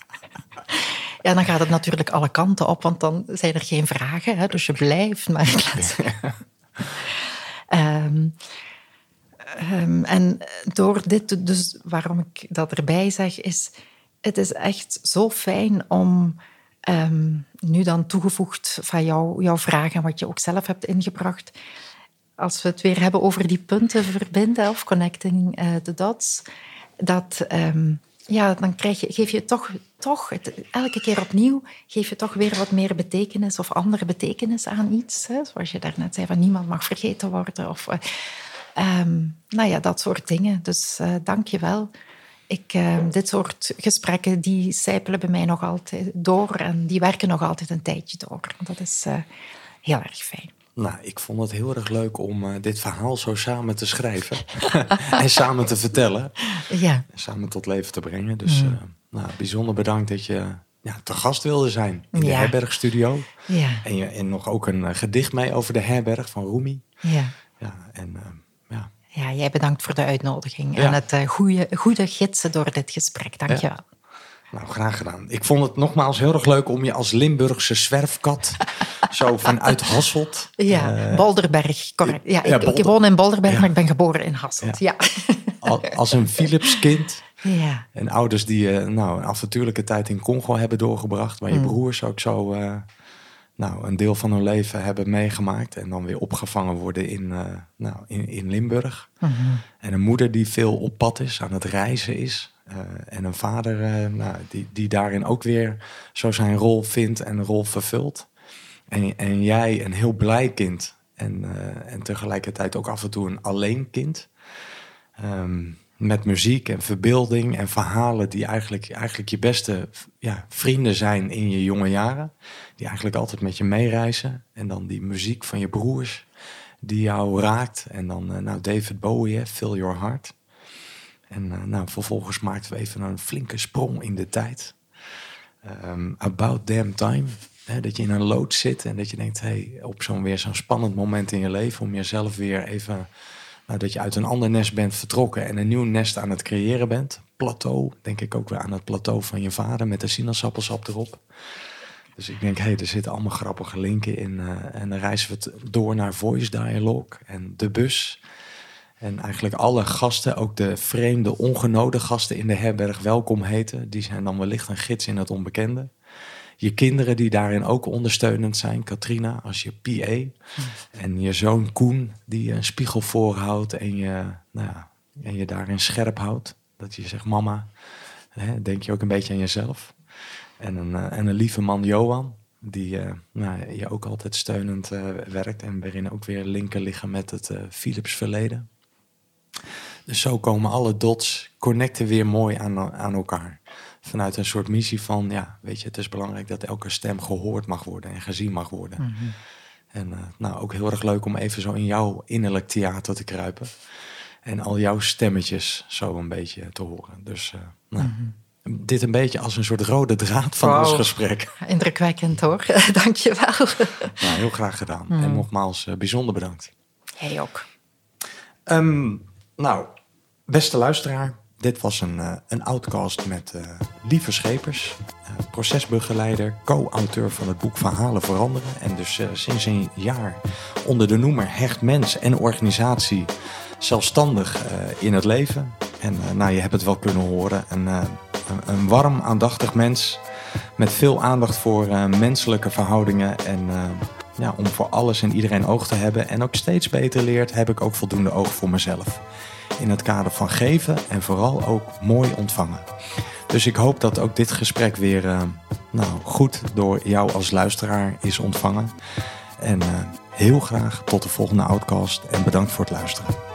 B: ja, dan gaat het natuurlijk alle kanten op, want dan zijn er geen vragen, hè, dus je blijft maar kletsen. Ehm, ehm, en door dit, dus waarom ik dat erbij zeg, is het is echt zo fijn om ehm, nu dan toegevoegd van jou, jouw vragen, wat je ook zelf hebt ingebracht, als we het weer hebben over die punten verbinden of connecting eh, the dots, dat ehm, ja, dan krijg je, geef je toch, toch elke keer opnieuw geef je toch weer wat meer betekenis of andere betekenis aan iets. Hè? Zoals je daarnet zei, van niemand mag vergeten worden. Of, eh, ehm, nou ja, dat soort dingen. Dus eh dank je wel. Ik, ehm, dit soort gesprekken die sijpelen bij mij nog altijd door en die werken nog altijd een tijdje door. Dat is heel erg fijn.
A: Nou, ik vond het heel erg leuk om eh, dit verhaal zo samen te schrijven en samen te vertellen.
B: Ja.
A: En samen tot leven te brengen. Dus eh, nou, bijzonder bedankt dat je ja, te gast wilde zijn in de herbergstudio.
B: Ja.
A: En, je, en nog ook een eh, gedicht mee over de herberg van Rumi.
B: Ja.
A: Ja, en ja,
B: ja, jij bedankt voor de uitnodiging
A: Ja.
B: en het goede, goede gidsen door dit gesprek. Dank je wel.
A: Nou graag gedaan. Ik vond het nogmaals heel erg leuk om je als Limburgse zwerfkat zo vanuit Hasselt.
B: Ja,
A: eh,
B: Bolderberg, correct. Ja, ik, woon in Bolderberg,
A: Ja.
B: maar ik ben geboren in Hasselt. Ja.
A: al- als een Philipskind.
B: Ja.
A: En ouders die eh, nou, een avontuurlijke tijd in Congo hebben doorgebracht.
B: Mm.
A: Waar je broers ook zo eh, nou, een deel van hun leven hebben meegemaakt. En dan weer opgevangen worden in, nou, in, in Limburg.
B: Mhm.
A: En een moeder die veel op pad is, aan het reizen is. Eh, en een vader eh, nou, die, die daarin ook weer zo zijn rol vindt en een rol vervult. En, en jij een heel blij kind. En, eh, en tegelijkertijd ook af en toe een alleen kind. Ehm, met muziek en verbeelding en verhalen die eigenlijk, eigenlijk je beste ja, vrienden zijn in je jonge jaren. Die eigenlijk altijd met je meereizen. En dan die muziek van je broers die jou raakt. En dan nou, David Bowie, Fill Your Heart. En eh, nou, vervolgens maakten we even een flinke sprong in de tijd. Ehm, About Damn Time Hè, dat je in een lood zit en dat je denkt, hey, op zo'n weer zo'n spannend moment in je leven om jezelf weer even, nou, dat je uit een ander nest bent vertrokken en een nieuw nest aan het creëren bent. Plateau, denk ik ook weer aan het plateau van je vader met de sinaasappelsap erop. Dus ik denk, hé, hey, er zitten allemaal grappige linken in. eh, en dan reizen we door naar Voice Dialogue en de bus. En eigenlijk alle gasten, ook de vreemde, ongenode gasten in de herberg welkom heten. Die zijn dan wellicht een gids in het onbekende. Je kinderen die daarin ook ondersteunend zijn. Katrina als je PA. En je zoon Koen die een spiegel voorhoudt en je, nou ja, en je daarin scherp houdt. Dat je zegt, mama, hè, denk je ook een beetje aan jezelf. En een, eh, en een lieve man Johan, die eh, nou, je ook altijd steunend eh, werkt. En waarin ook weer linken liggen met het Philips verleden. Dus zo komen alle dots, connecten weer mooi aan, aan elkaar. Vanuit een soort missie van, ja, weet je, het is belangrijk dat elke stem gehoord mag worden en gezien mag worden. En eh, nou, ook heel erg leuk om even zo in jouw innerlijk theater te kruipen. En al jouw stemmetjes zo een beetje te horen. Dus eh, nou, dit een beetje als een soort rode draad van ons gesprek.
B: Indrukwekkend hoor. Dank je wel.
A: Nou, heel graag gedaan. En nogmaals, eh, bijzonder bedankt.
B: Jij ook.
A: Ehm, nou, beste luisteraar, dit was een, eh, een outcast met eh, Lieve Schepers, eh, procesbegeleider, co-auteur van het boek Verhalen Veranderen. En dus sinds een jaar onder de noemer Hecht Mens en Organisatie zelfstandig in het leven. En nou, je hebt het wel kunnen horen, een, een, warm, aandachtig mens met veel aandacht voor menselijke verhoudingen en ja, om voor alles en iedereen oog te hebben en ook steeds beter leert, heb ik ook voldoende oog voor mezelf. In het kader van geven en vooral ook mooi ontvangen. Dus ik hoop dat ook dit gesprek weer eh, nou, goed door jou als luisteraar is ontvangen. En eh, heel graag tot de volgende outcast en bedankt voor het luisteren.